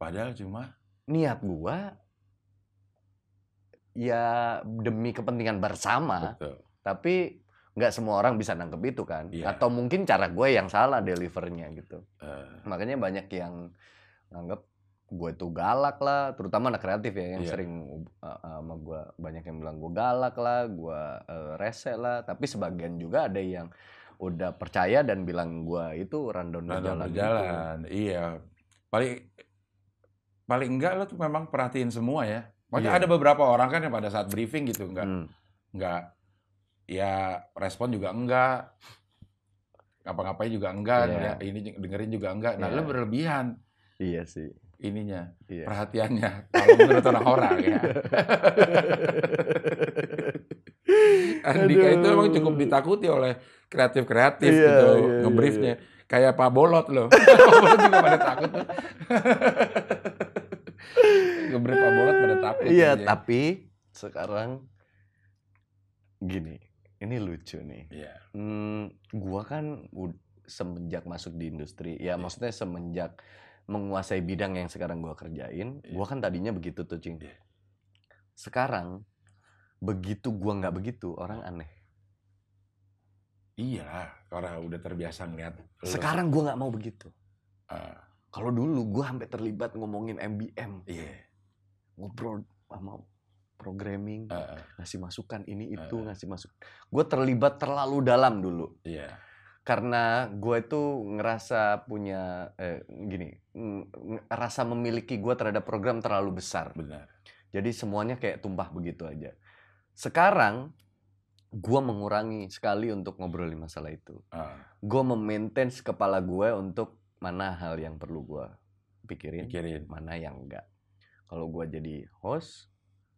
Padahal cuma Niat gue ya demi kepentingan bersama, betul. tapi nggak semua orang bisa nangkep itu kan. Iya. Atau mungkin cara gue yang salah delivernya gitu. Eh, Makanya banyak yang nganggep gue itu galak lah, terutama anak kreatif ya yang Iya. sering uh, uh, sama gue banyak yang bilang gue galak lah, gue uh, rese lah. Tapi sebagian juga ada yang udah percaya dan bilang gue itu rundown Rundown berjalan. gitu. Iya. Paling paling enggak lo tuh memang perhatiin semua ya. Makanya Iya. ada beberapa orang kan yang pada saat briefing gitu enggak Hmm. enggak ya respon juga enggak. Ngapa-ngapain juga enggak Iya. ya, ini dengerin juga enggak. Nah Iya. lo berlebihan. Iya sih. ininya Iya. perhatiannya. Kalau menurut orang-orang ya. Andika itu emang cukup ditakuti oleh kreatif-kreatif Iya, gitu iya, iya, ngebriefnya. Kayak Pak Bolot loh. Pak Bolot juga pada takut ngebrief Pak Bolot pada takut Iya, dia. tapi sekarang gini, ini lucu nih. Iya. Hmm, gua kan semenjak masuk di industri, ya Iya. maksudnya semenjak menguasai bidang yang sekarang gua kerjain, Iya. gua kan tadinya begitu tuh, Cing. Iya. Sekarang begitu gua nggak begitu, orang aneh. Iya karena udah terbiasa ngeliat. Sekarang gua nggak mau begitu. Ah, Kalau dulu gua sampai terlibat ngomongin MBM, iya. ngobrol sama programming, Ah, ah, ngasih masukan ini itu, Heeh. ngasih masuk. Gua terlibat terlalu dalam dulu. iya. karena gue itu ngerasa punya eh, gini ng- rasa memiliki gue terhadap program terlalu besar Benar. jadi semuanya kayak tumpah begitu aja sekarang gue mengurangi sekali untuk ngobrolin masalah itu Ah, gue memaintain kepala gue untuk mana hal yang perlu gue pikirin pikirin. mana yang enggak kalau gue jadi host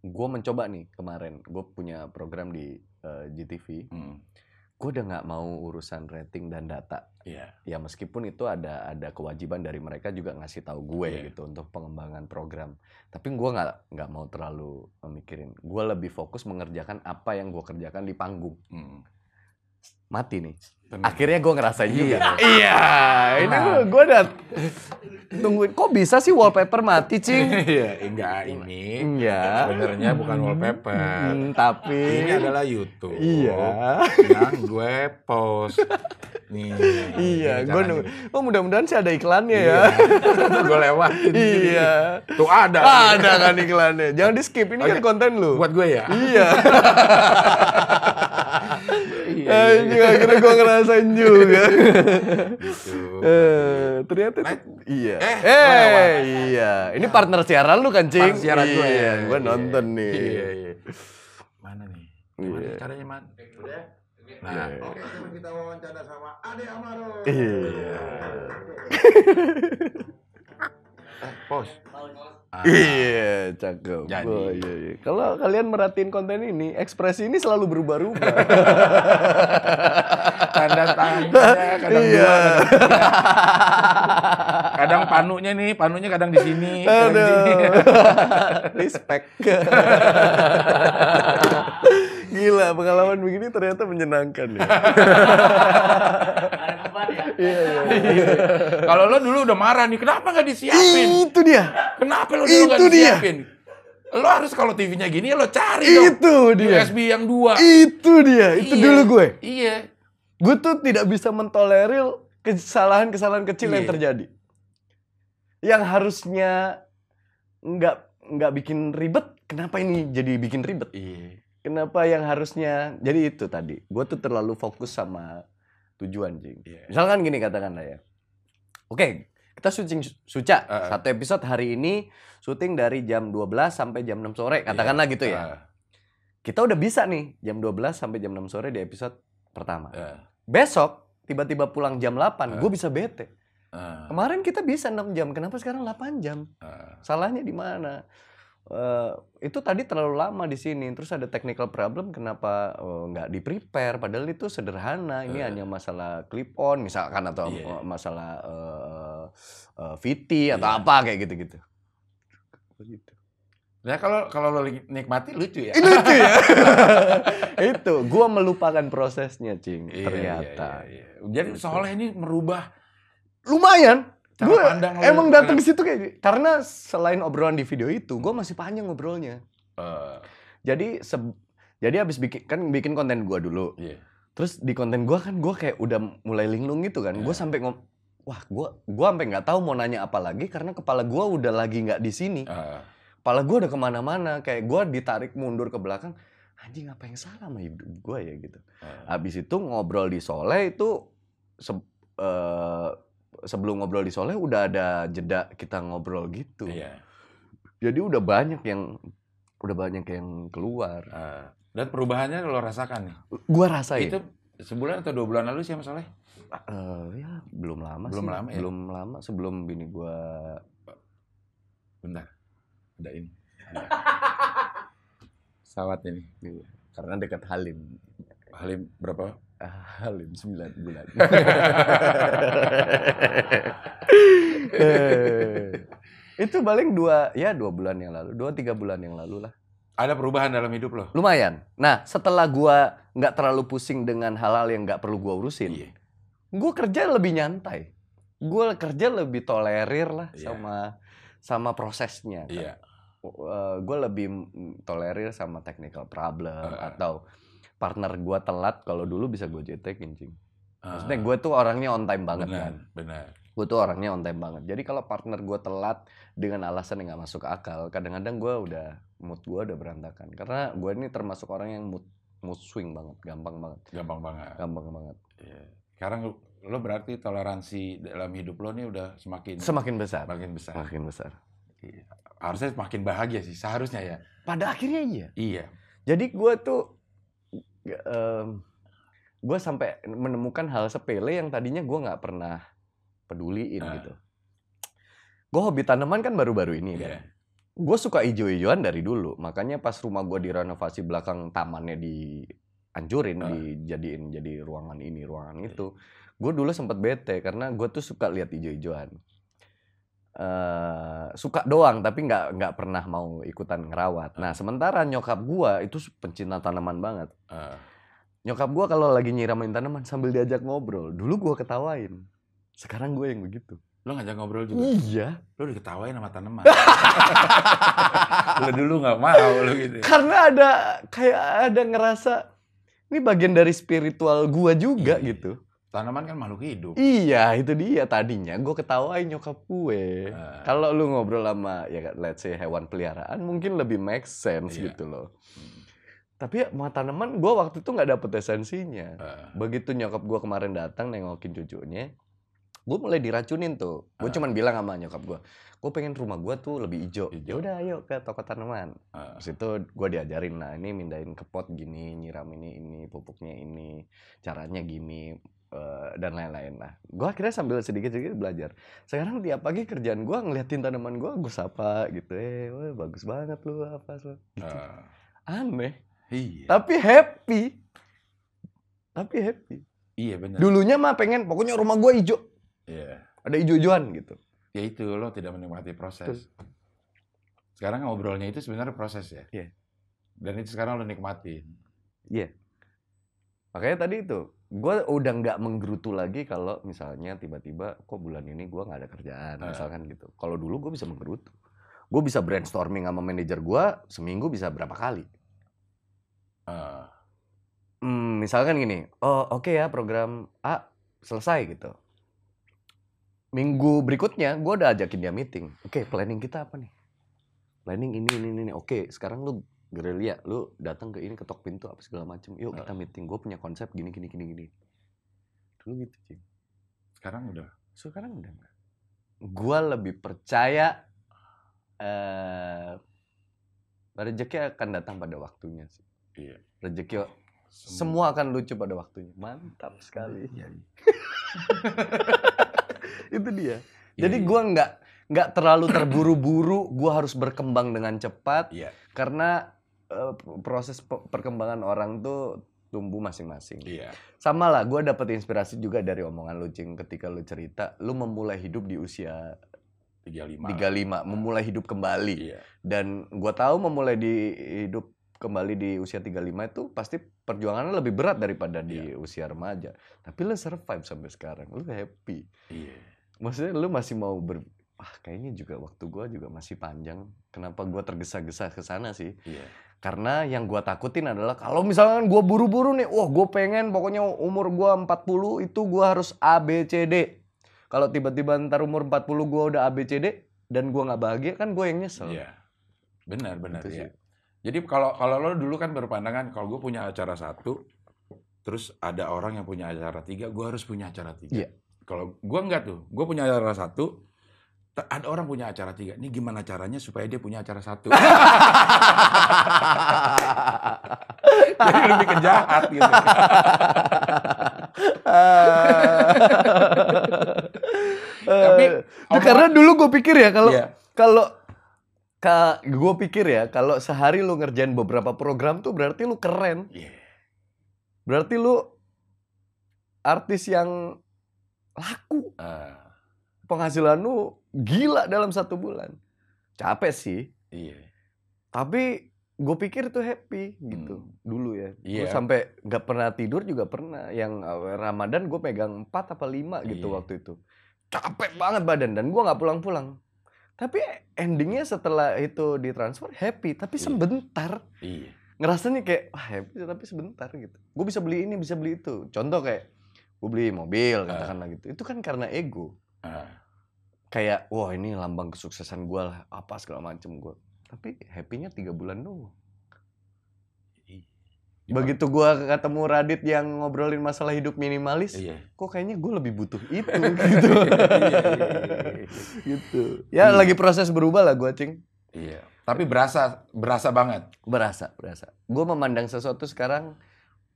gue mencoba nih kemarin gue punya program di eh, GTV Hmm, gue udah nggak mau urusan rating dan data Iya. ya meskipun itu ada ada kewajiban dari mereka juga ngasih tahu gue Iya. gitu untuk pengembangan program tapi gue nggak nggak mau terlalu memikirin gue lebih fokus mengerjakan apa yang gue kerjakan di panggung Hmm. Mati nih Tenang. akhirnya gue ngerasain Iya. juga iya ini Tenang. gue udah tungguin kok bisa sih wallpaper mati cing Iya, enggak ini. iya Sebenarnya bukan wallpaper. Hmm, tapi Ini adalah YouTube. iya Yang gue post. Nih. iya gue caranya. oh mudah-mudahan sih ada iklannya Iya. ya gue lewatin. iya Tuh ada. ada kan iklannya jangan di skip ini Oh, kan iya. konten lu Buat gue ya. iya Iya. Anjing akhirnya gue ngerasain juga. Gitu. Eh, ternyata itu, Nah, iya. eh, Eh, lewat. iya. Ini partner siaran lu kan, Cing? Partner siaran gue Iya, ya. gue Iya. nonton nih. Iya, iya. Mana nih? Gimana Iya. caranya, Man? Udah? Nah, Iya. Oke, sekarang kita wawancara sama Ade Amaro. Iya. eh, pos. Iya, cakep. Jadi. Oh, iya, iya. Kalau kalian merhatiin konten ini, ekspresi ini selalu berubah-ubah. Tanda tangannya kadang Iya. dua, kadang. Kadang panunya nih, panunya kadang di sini, kadang di sini. Aduh. Respect. Gila, pengalaman begini ternyata menyenangkan ya. Ada beban ya? Iya, iya. Kalau lo dulu udah marah nih, kenapa nggak disiapin? Itu dia. Kenapa lo dulu nggak Itu dia. disiapin? Lo harus kalau TV-nya gini, lo cari dong. Itu dia. USB yang dua. Itu dia. Itu Iya. dulu gue. Iya. Gue tuh tidak bisa mentolerir kesalahan-kesalahan kecil yang Iya. terjadi. Yang harusnya nggak nggak bikin ribet, kenapa ini jadi bikin ribet? Iya. Kenapa yang harusnya jadi itu tadi? Gue tuh terlalu fokus sama tujuan, Jing. Iya. Misalkan gini katakanlah ya. Oke, kita syuting Suca. Uh-uh. Satu episode hari ini syuting dari jam 12 sampai jam 6 sore, katakanlah gitu ya. Ah, Kita udah bisa nih jam 12 sampai jam 6 sore di episode pertama. ah, Besok tiba-tiba pulang jam 8, Uh. gue bisa bete. ah, Kemarin kita bisa 6 jam, kenapa sekarang 8 jam? ah. Salahnya di mana? Eh, itu tadi terlalu lama di sini, terus ada technical problem kenapa eh, nggak di prepare? Padahal itu sederhana, ini Eh. hanya masalah clip on misalkan atau Iya. eh, masalah eh, eh, VT atau Iya. apa kayak gitu-gitu. Begitu. Ya kalau kalau lo nikmati lucu ya. Lucu ya. itu, gua melupakan prosesnya, cing. Iya, ternyata. iya, iya. Jadi soalnya ini merubah Lumayan. Cara Gue pandang emang datang ke situ kayak karena selain obrolan di video itu, gue masih panjang ngobrolnya. Eh, Jadi se- jadi abis bikin kan bikin konten gua dulu. iya. Terus di konten gua kan gua kayak udah mulai linglung gitu kan. Gue Iya. sampai ngom wah gua gua sampai nggak tahu mau nanya apa lagi karena kepala gua udah lagi nggak di sini. Ah, Kepala gua udah ke mana-mana. Kayak gua ditarik mundur ke belakang. Anjing apa yang salah sama hidup gua ya gitu. ah. Habis itu ngobrol di Soleh itu se- eh, sebelum ngobrol di Soleh udah ada jeda kita ngobrol gitu. Iya. Jadi udah banyak yang udah banyak yang keluar. Ah. Dan perubahannya lo rasakan nih. Gua rasain. Itu sebulan atau dua bulan lalu sih Mas Soleh? Eh, ya belum lama Belum sih. lama ya? Belum lama sebelum bini gua Bentar. Ada ini. Pesawat ini. karena dekat Halim. Halim berapa? Halim 9 bulan. Eh, itu paling dua ya dua bulan yang lalu, dua tiga bulan yang lalu lah. Ada perubahan dalam hidup lo? Lumayan. Nah setelah gua nggak terlalu pusing dengan hal-hal yang nggak perlu gua urusin, Iya. gue kerja lebih nyantai. Gue kerja lebih tolerir lah Iya. sama sama prosesnya. kan. Iya. gue lebih tolerir sama technical problem Heeh. atau partner gue telat kalau dulu bisa gue jetekin cing. Maksudnya Ah, gue tuh orangnya on time banget benar, kan. benar. Gue tuh orangnya on time banget. Jadi kalau partner gue telat dengan alasan yang gak masuk akal, kadang-kadang gue udah mood gue udah berantakan. Karena gue ini termasuk orang yang mood mood swing banget, gampang banget, Gampang banget. gampang banget. Iya. Sekarang lo, lo berarti toleransi dalam hidup lo nih udah semakin Semakin besar, semakin besar. semakin besar. Harusnya semakin bahagia sih, seharusnya ya. Pada akhirnya iya. Iya. Jadi gue tuh gue sampai menemukan hal sepele yang tadinya gue nggak pernah peduliin Ah. gitu. Gue hobi tanaman kan baru-baru ini Iya. kan. Gue suka ijo-ijoan dari dulu. Makanya pas rumah gue direnovasi belakang tamannya dihancurin, Ah. dijadiin jadi ruangan ini, ruangan itu. Gue dulu sempet bete karena gue tuh suka lihat ijo-ijoan. Eh suka doang tapi nggak nggak pernah mau ikutan ngerawat. Nah sementara nyokap gua itu pencinta tanaman banget. Ah, Nyokap gua kalau lagi nyiramin tanaman sambil diajak ngobrol, dulu gua ketawain. Sekarang gue yang begitu. lo ngajak ngobrol juga. Iya. Lo diketawain sama tanaman. lo dulu nggak mau lo gitu. Karena ada kayak ada ngerasa ini bagian dari spiritual gua juga Iya. gitu. Tanaman kan makhluk hidup. Iya, itu dia tadinya gue ketawain nyokap gue. Ah. Kalau lu ngobrol sama ya let's say hewan peliharaan mungkin lebih make sense Iya. gitu loh. Hmm. Tapi ya, sama tanaman gue waktu itu nggak dapet esensinya. Ah, Begitu nyokap gue kemarin datang nengokin cucunya, gue mulai diracunin tuh. Gue Ah. cuman bilang sama nyokap gue, gue pengen rumah gue tuh lebih hijau. Ya udah ayo ke toko tanaman. ah. Terus itu gue diajarin, nah ini mindahin ke pot gini, nyiram ini, ini, pupuknya ini, caranya gini. Eh, dan lain-lain lah. Gue akhirnya sambil sedikit-sedikit belajar. Sekarang tiap pagi kerjaan gue ngeliatin tanaman gue, gue sapa gitu. Eh, wah, bagus banget lu apa lu. Gitu. Ah, Aneh, iya. tapi happy. Tapi happy. Iya benar. Dulunya mah pengen, pokoknya rumah gue hijau, Iya. ada hijau-hijauan gitu. Ya itu lo tidak menikmati proses. Sekarang ngobrolnya itu sebenarnya proses ya. Iya. Dan itu sekarang lo nikmatin. Makanya tadi itu, gue udah nggak menggerutu lagi kalau misalnya tiba-tiba kok bulan ini gue nggak ada kerjaan, Ah. misalkan gitu. Kalau dulu gue bisa menggerutu. Gue bisa brainstorming sama manajer gue seminggu bisa berapa kali. Ah, Hmm, misalkan gini, oh oke ya program A selesai gitu. Minggu berikutnya gue udah ajakin dia meeting. Oke, planning kita apa nih? Planning ini ini ini. ini. Oke, sekarang lu gerilya, lu datang ke ini ketok pintu apa segala macem. Yuk kita meeting. Gue punya konsep gini gini gini gini. Dulu gitu sih. sekarang udah. Sekarang udah enggak. Gue lebih percaya eh rezeki akan datang pada waktunya sih. Iya. Rezeki semua akan lucu pada waktunya. Mantap sekali. Iya. Itu dia. Iya, Jadi iya. gua nggak nggak terlalu terburu-buru. Gua harus berkembang dengan cepat Iya. karena eh, proses pe- perkembangan orang tuh tumbuh masing-masing. Iya. Sama lah, gue dapet inspirasi juga dari omongan lu, Cing. Ketika lu cerita, lu memulai hidup di usia 35. 35, memulai hidup kembali. Iya. Dan gua tahu memulai di hidup kembali di usia 35 itu pasti perjuangannya lebih berat daripada di usia remaja. Tapi lu survive sampai sekarang, lu happy. Iya. Maksudnya lu masih mau ber ah kayaknya juga waktu gua juga masih panjang. Kenapa gua tergesa-gesa ke sana sih? Iya. Karena yang gua takutin adalah kalau misalkan gua buru-buru nih, wah gue pengen pokoknya umur gua 40 itu gua harus A B C D. Kalau tiba-tiba ntar umur 40 gua udah A B C D dan gua nggak bahagia kan gue yang nyesel. Iya. Benar, benar Gitu ya. sih. Jadi kalau kalau lo dulu kan berpandangan kalau gue punya acara satu, terus ada orang yang punya acara tiga, gue harus punya acara tiga. Iya. Kalau gue enggak tuh, gue punya acara satu, ada orang punya acara tiga. Ini gimana caranya supaya dia punya acara satu? Jadi lebih kejahat gitu. Tapi, Tapi karena dulu gue pikir ya kalau Iya. kalau ka, gue pikir ya kalau sehari lu ngerjain beberapa program tuh berarti lu keren. Iya. Berarti lu artis yang laku. Ah, Penghasilan lu gila dalam satu bulan. Capek sih, iya. tapi gue pikir itu happy gitu Hmm. dulu ya. Gue Iya. sampai nggak pernah tidur juga pernah. Yang eh, Ramadan gue pegang 4 apa 5 gitu Iya. waktu itu. Capek banget badan dan gue nggak pulang-pulang. Tapi endingnya setelah itu ditransfer happy, tapi Iya. sebentar. Iya. Ngerasanya kayak wah happy tapi sebentar gitu. Gue bisa beli ini, bisa beli itu. Contoh kayak gue beli mobil katakanlah gitu. Itu kan karena ego. Ah, Kayak wah ini lambang kesuksesan gue lah apa segala macem gue. Tapi happy-nya tiga bulan doang. Begitu gua ketemu Radit yang ngobrolin masalah hidup minimalis, Iya. kok kayaknya gue lebih butuh itu gitu. Iya, iya, iya. gitu. Ya Iya. lagi proses berubah lah gua, Cing. Iya. Tapi berasa berasa banget. Berasa, berasa. Gue memandang sesuatu sekarang,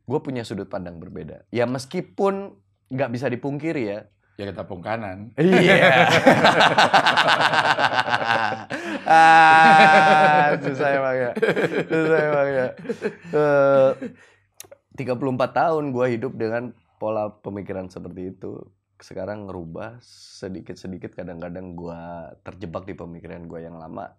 gue punya sudut pandang berbeda. Ya meskipun nggak bisa dipungkiri ya. Ya kita pungkanan. Iya. ah, susah emang ya. Susah emang ya. Eh, 34 tahun gue hidup dengan pola pemikiran seperti itu. Sekarang ngerubah sedikit-sedikit kadang-kadang gue terjebak di pemikiran gue yang lama.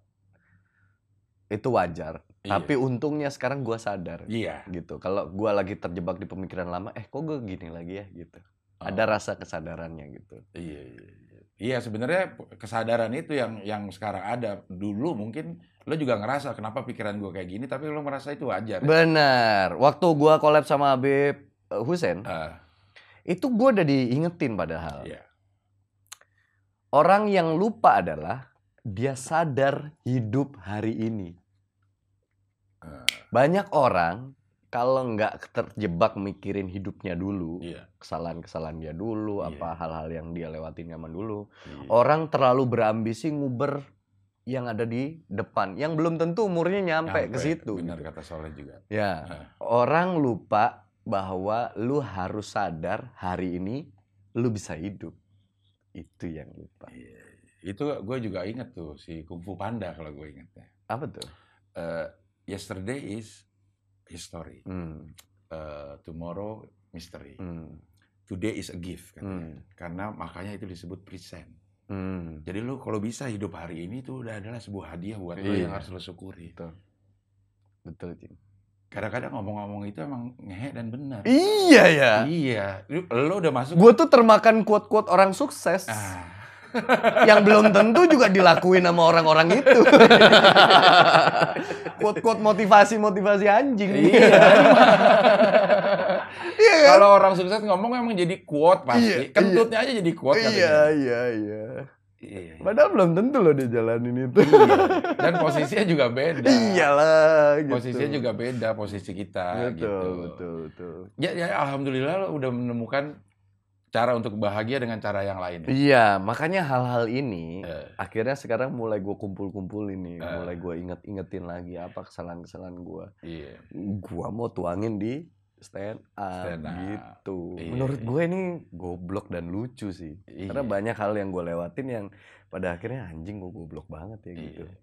Itu wajar. Iya. Tapi untungnya sekarang gue sadar Iya. gitu. Kalau gue lagi terjebak di pemikiran lama, eh kok gue gini lagi ya gitu. Ada rasa kesadarannya gitu. Iya, iya, iya. Iya, sebenarnya kesadaran itu yang yang sekarang ada. Dulu mungkin lo juga ngerasa kenapa pikiran gue kayak gini, tapi lo merasa itu wajar. Benar. Waktu gua collab sama Habib eh, Husen, Ah, itu gua udah diingetin padahal. iya. Orang yang lupa adalah dia sadar hidup hari ini. Ah, Banyak orang kalau nggak terjebak mikirin hidupnya dulu, iya. kesalahan-kesalahan dia dulu, Iya. apa hal-hal yang dia lewatin nyaman dulu. iya. Orang terlalu berambisi nguber yang ada di depan, yang belum tentu umurnya nyampe, ke situ. Benar kata Soleh juga. Ya. Ah, orang lupa bahwa lu harus sadar hari ini lu bisa hidup. Itu yang lupa. Iya. Itu gue juga inget tuh si Kung Fu Panda kalau gue ingetnya. Apa tuh? Eh, yesterday is history. Hmm. Eh, tomorrow mystery. Hmm. Today is a gift katanya. Hmm. Karena makanya itu disebut present. Hmm. Jadi lu kalau bisa hidup hari ini tuh udah adalah sebuah hadiah buat lu Iya. yang harus lu syukuri. Betul. Betul. Kadang-kadang ngomong-ngomong itu emang ngehe dan benar. Iya ya. Iya, lu, lu udah masuk. Gue tuh termakan quote-quote orang sukses. Ah, yang belum tentu juga dilakuin sama orang-orang itu. Quote-quote motivasi-motivasi anjing. Iya. Iya kan? Kalau orang sukses ngomong emang jadi quote pasti. Iya, Kentutnya aja jadi quote Iya, iya, iya. Iya, iya. Padahal belum tentu loh dia jalanin itu. Iya. Dan posisinya juga beda. Iyalah gitu. Posisinya juga beda posisi kita betul, gitu. betul, betul. Ya, ya alhamdulillah lo udah menemukan cara untuk bahagia dengan cara yang lain. Iya, makanya hal-hal ini Eh, akhirnya sekarang mulai gue kumpul-kumpul ini, Eh. mulai gue inget-ingetin lagi apa kesalahan-kesalahan gue. iya. Gua mau tuangin di stand up, Stand up. gitu. Iya, Menurut iya. gue ini goblok dan lucu sih. Iya. Karena banyak hal yang gue lewatin yang pada akhirnya anjing gue goblok banget ya gitu. Iya.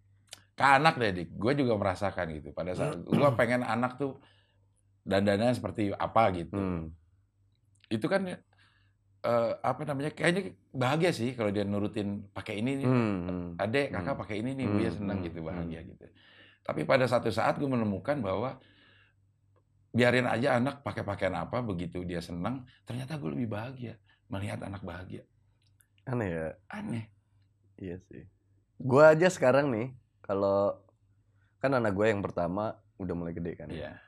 Ke anak deh, Dik. Gue juga merasakan gitu. Pada saat gue pengen anak tuh dandannya seperti apa gitu. Hmm. Itu kan eh, apa namanya? Kayaknya bahagia sih kalau dia nurutin pakai ini nih. Hmm. Adek, kakak Hmm. pakai ini nih, Hmm, gue seneng hmm, gitu, hmm. bahagia gitu. Tapi pada satu saat gue menemukan bahwa biarin aja anak pakai pakaian apa, begitu dia seneng, ternyata gue lebih bahagia melihat anak bahagia. Aneh ya. Aneh. Iya sih. Gue aja sekarang nih, kalau kan anak gue yang pertama udah mulai gede kan. Iya.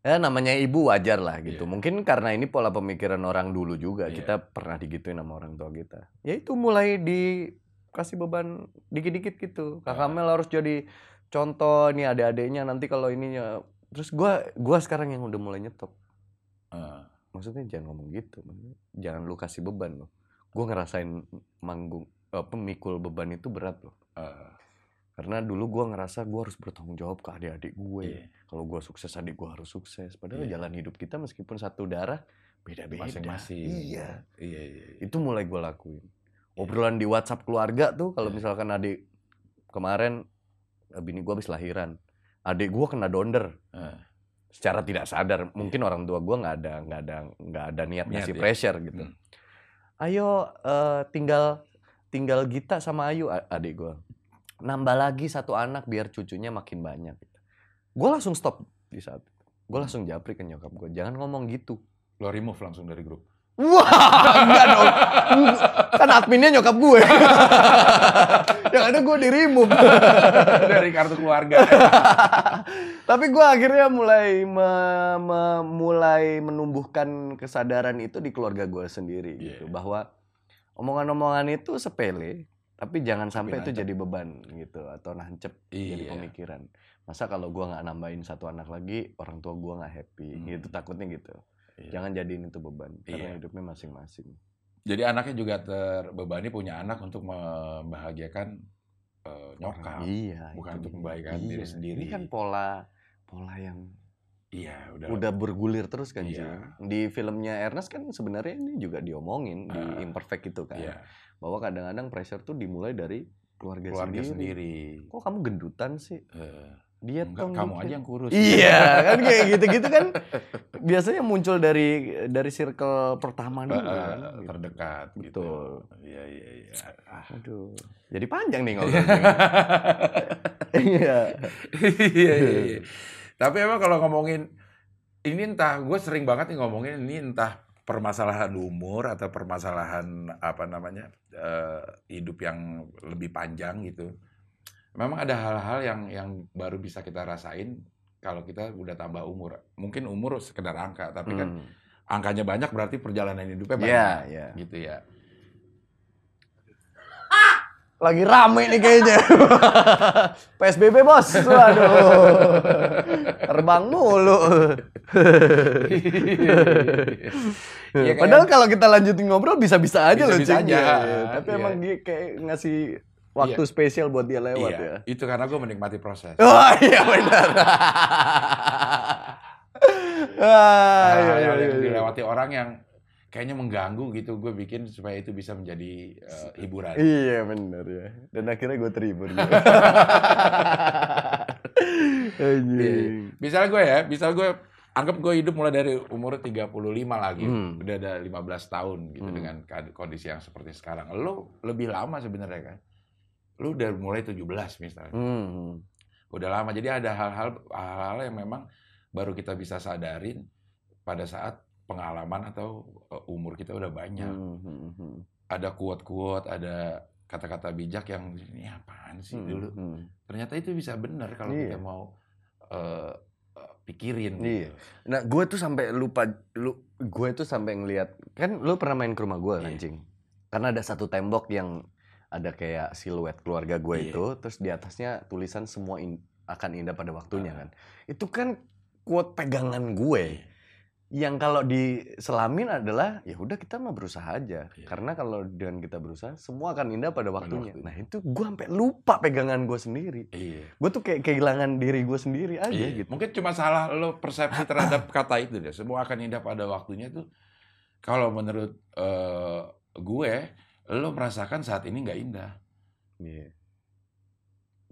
Ya namanya ibu wajar lah gitu. Iya. Mungkin karena ini pola pemikiran orang dulu juga. Iya. Kita pernah digituin sama orang tua kita. Ya itu mulai dikasih beban dikit-dikit gitu. Kakak Ah. Mel harus jadi contoh nih adik-adiknya nanti kalau ininya. Terus gua gua sekarang yang udah mulai nyetop. Eh, Maksudnya jangan ngomong gitu. Jangan lu kasih beban loh. Gua ngerasain manggung eh, pemikul beban itu berat loh. eh, Karena dulu gua ngerasa gua harus bertanggung jawab ke adik-adik gue. iya. Kalau gua sukses, adik gua harus sukses. Padahal Iya. jalan hidup kita meskipun satu darah beda-beda. Masing-masing. Iya. Iya, iya, iya. Itu mulai gua lakuin. Obrolan di WhatsApp keluarga tuh kalau Iya. misalkan adik kemarin eh, bini gua habis lahiran. Adik gua kena donder Eh, secara tidak sadar. Mungkin orang tua gua nggak ada nggak ada nggak ada niat, ngasih ya. pressure gitu. Hmm. Ayo eh, tinggal tinggal Gita sama Ayu adik gua. Nambah lagi satu anak biar cucunya makin banyak. Gue langsung stop di saat itu. Gue langsung japri ke nyokap gue. Jangan ngomong gitu. lo remove langsung dari grup. Wah, enggak dong. Kan adminnya nyokap gue. Yang ada gue di remove. dari kartu keluarga. Tapi gue akhirnya mulai me- me- mulai menumbuhkan kesadaran itu di keluarga gue sendiri gitu Iya. bahwa omongan-omongan itu sepele tapi jangan sampai itu nancep. jadi beban gitu atau nancep jadi Iya. pemikiran. Masa kalau gua nggak nambahin satu anak lagi orang tua gua nggak happy Hmm. gitu takutnya gitu. Iya. Jangan jadiin itu beban karena Iya. hidupnya masing-masing. Jadi anaknya juga terbebani punya anak untuk membahagiakan eh, nyokap. Iya. bukan itu untuk membahagiakan diri sendiri. Ini kan pola pola yang Iya, udah. udah bergulir terus kan Iya. Di filmnya Ernest kan sebenarnya ini juga diomongin di Ah. Imperfect itu kan. Iya, Bahwa kadang-kadang pressure tuh dimulai dari keluarga, keluarga sendiri. sendiri. Kok kamu gendutan sih? Eh, Diet enggak, kamu dikit. aja yang kurus. Iya, kan kayak gitu-gitu kan biasanya muncul dari dari circle pertama dulu Eh, kan. gitu. terdekat gitu. Iya, iya, iya. Ah. Aduh. Jadi panjang nih ngobrolnya. Iya. iya, iya, iya. Tapi emang kalau ngomongin ini entah gue sering banget nih ngomongin ini entah permasalahan umur atau permasalahan apa namanya eh, hidup yang lebih panjang gitu. Memang ada hal-hal yang yang baru bisa kita rasain kalau kita udah tambah umur. Mungkin umur sekedar angka, tapi kan Hmm. angkanya banyak berarti perjalanan hidupnya Iya, banyak. iya. Gitu ya. Lagi rame nih kayaknya. PSBB bos, waduh. Terbang mulu. Iya, kayak- Padahal kalau kita lanjutin ngobrol bisa-bisa aja loh, Bisa-bisa Cing. aja, Iya, iya. Tapi iya. emang dia kayak ngasih waktu spesial buat dia lewat iya, ya. itu karena gue menikmati proses. Oh iya benar. Ah, iya, hal-hal iya, yang iya. dilewati orang yang kayaknya mengganggu gitu gue bikin supaya itu bisa menjadi eh, hiburan. Iya bener ya. Dan akhirnya gue terhibur. gitu. Anjing. Misalnya gue ya, misal gue anggap gue hidup mulai dari umur 35 lagi, Hmm. udah ada 15 tahun gitu Hmm. dengan kondisi yang seperti sekarang. Lo lebih lama sebenarnya kan. Lo udah mulai 17 misalnya. Hmm. Udah lama. Jadi ada hal-hal hal-hal yang memang baru kita bisa sadarin pada saat pengalaman atau eh, umur kita udah banyak. Hmm, hmm, hmm. Ada quote-quote, ada kata-kata bijak yang ini apaan sih Hmm, dulu. hmm. Ternyata itu bisa benar kalau Iya. kita mau eh, pikirin. Iya. gitu. Nah, gue tuh sampai lupa lu gue tuh sampai ngelihat kan lu pernah main ke rumah gue kan, Iya. Cing? Karena ada satu tembok yang ada kayak siluet keluarga gue Iya. itu, terus di atasnya tulisan semua in- akan indah pada waktunya Ah. kan. Itu kan quote pegangan gue. Iya. Yang kalau diselamin adalah ya udah kita mah berusaha aja. Iya. Karena kalau dengan kita berusaha semua akan indah pada waktunya. Nah, itu gue sampai lupa pegangan gue sendiri. Iya. Gue tuh kayak kehilangan diri gue sendiri aja Iya, gitu. Mungkin cuma salah lo persepsi terhadap kata itu deh. Semua akan indah pada waktunya tuh. Kalau menurut eh, gue, lo merasakan saat ini nggak indah. Iya.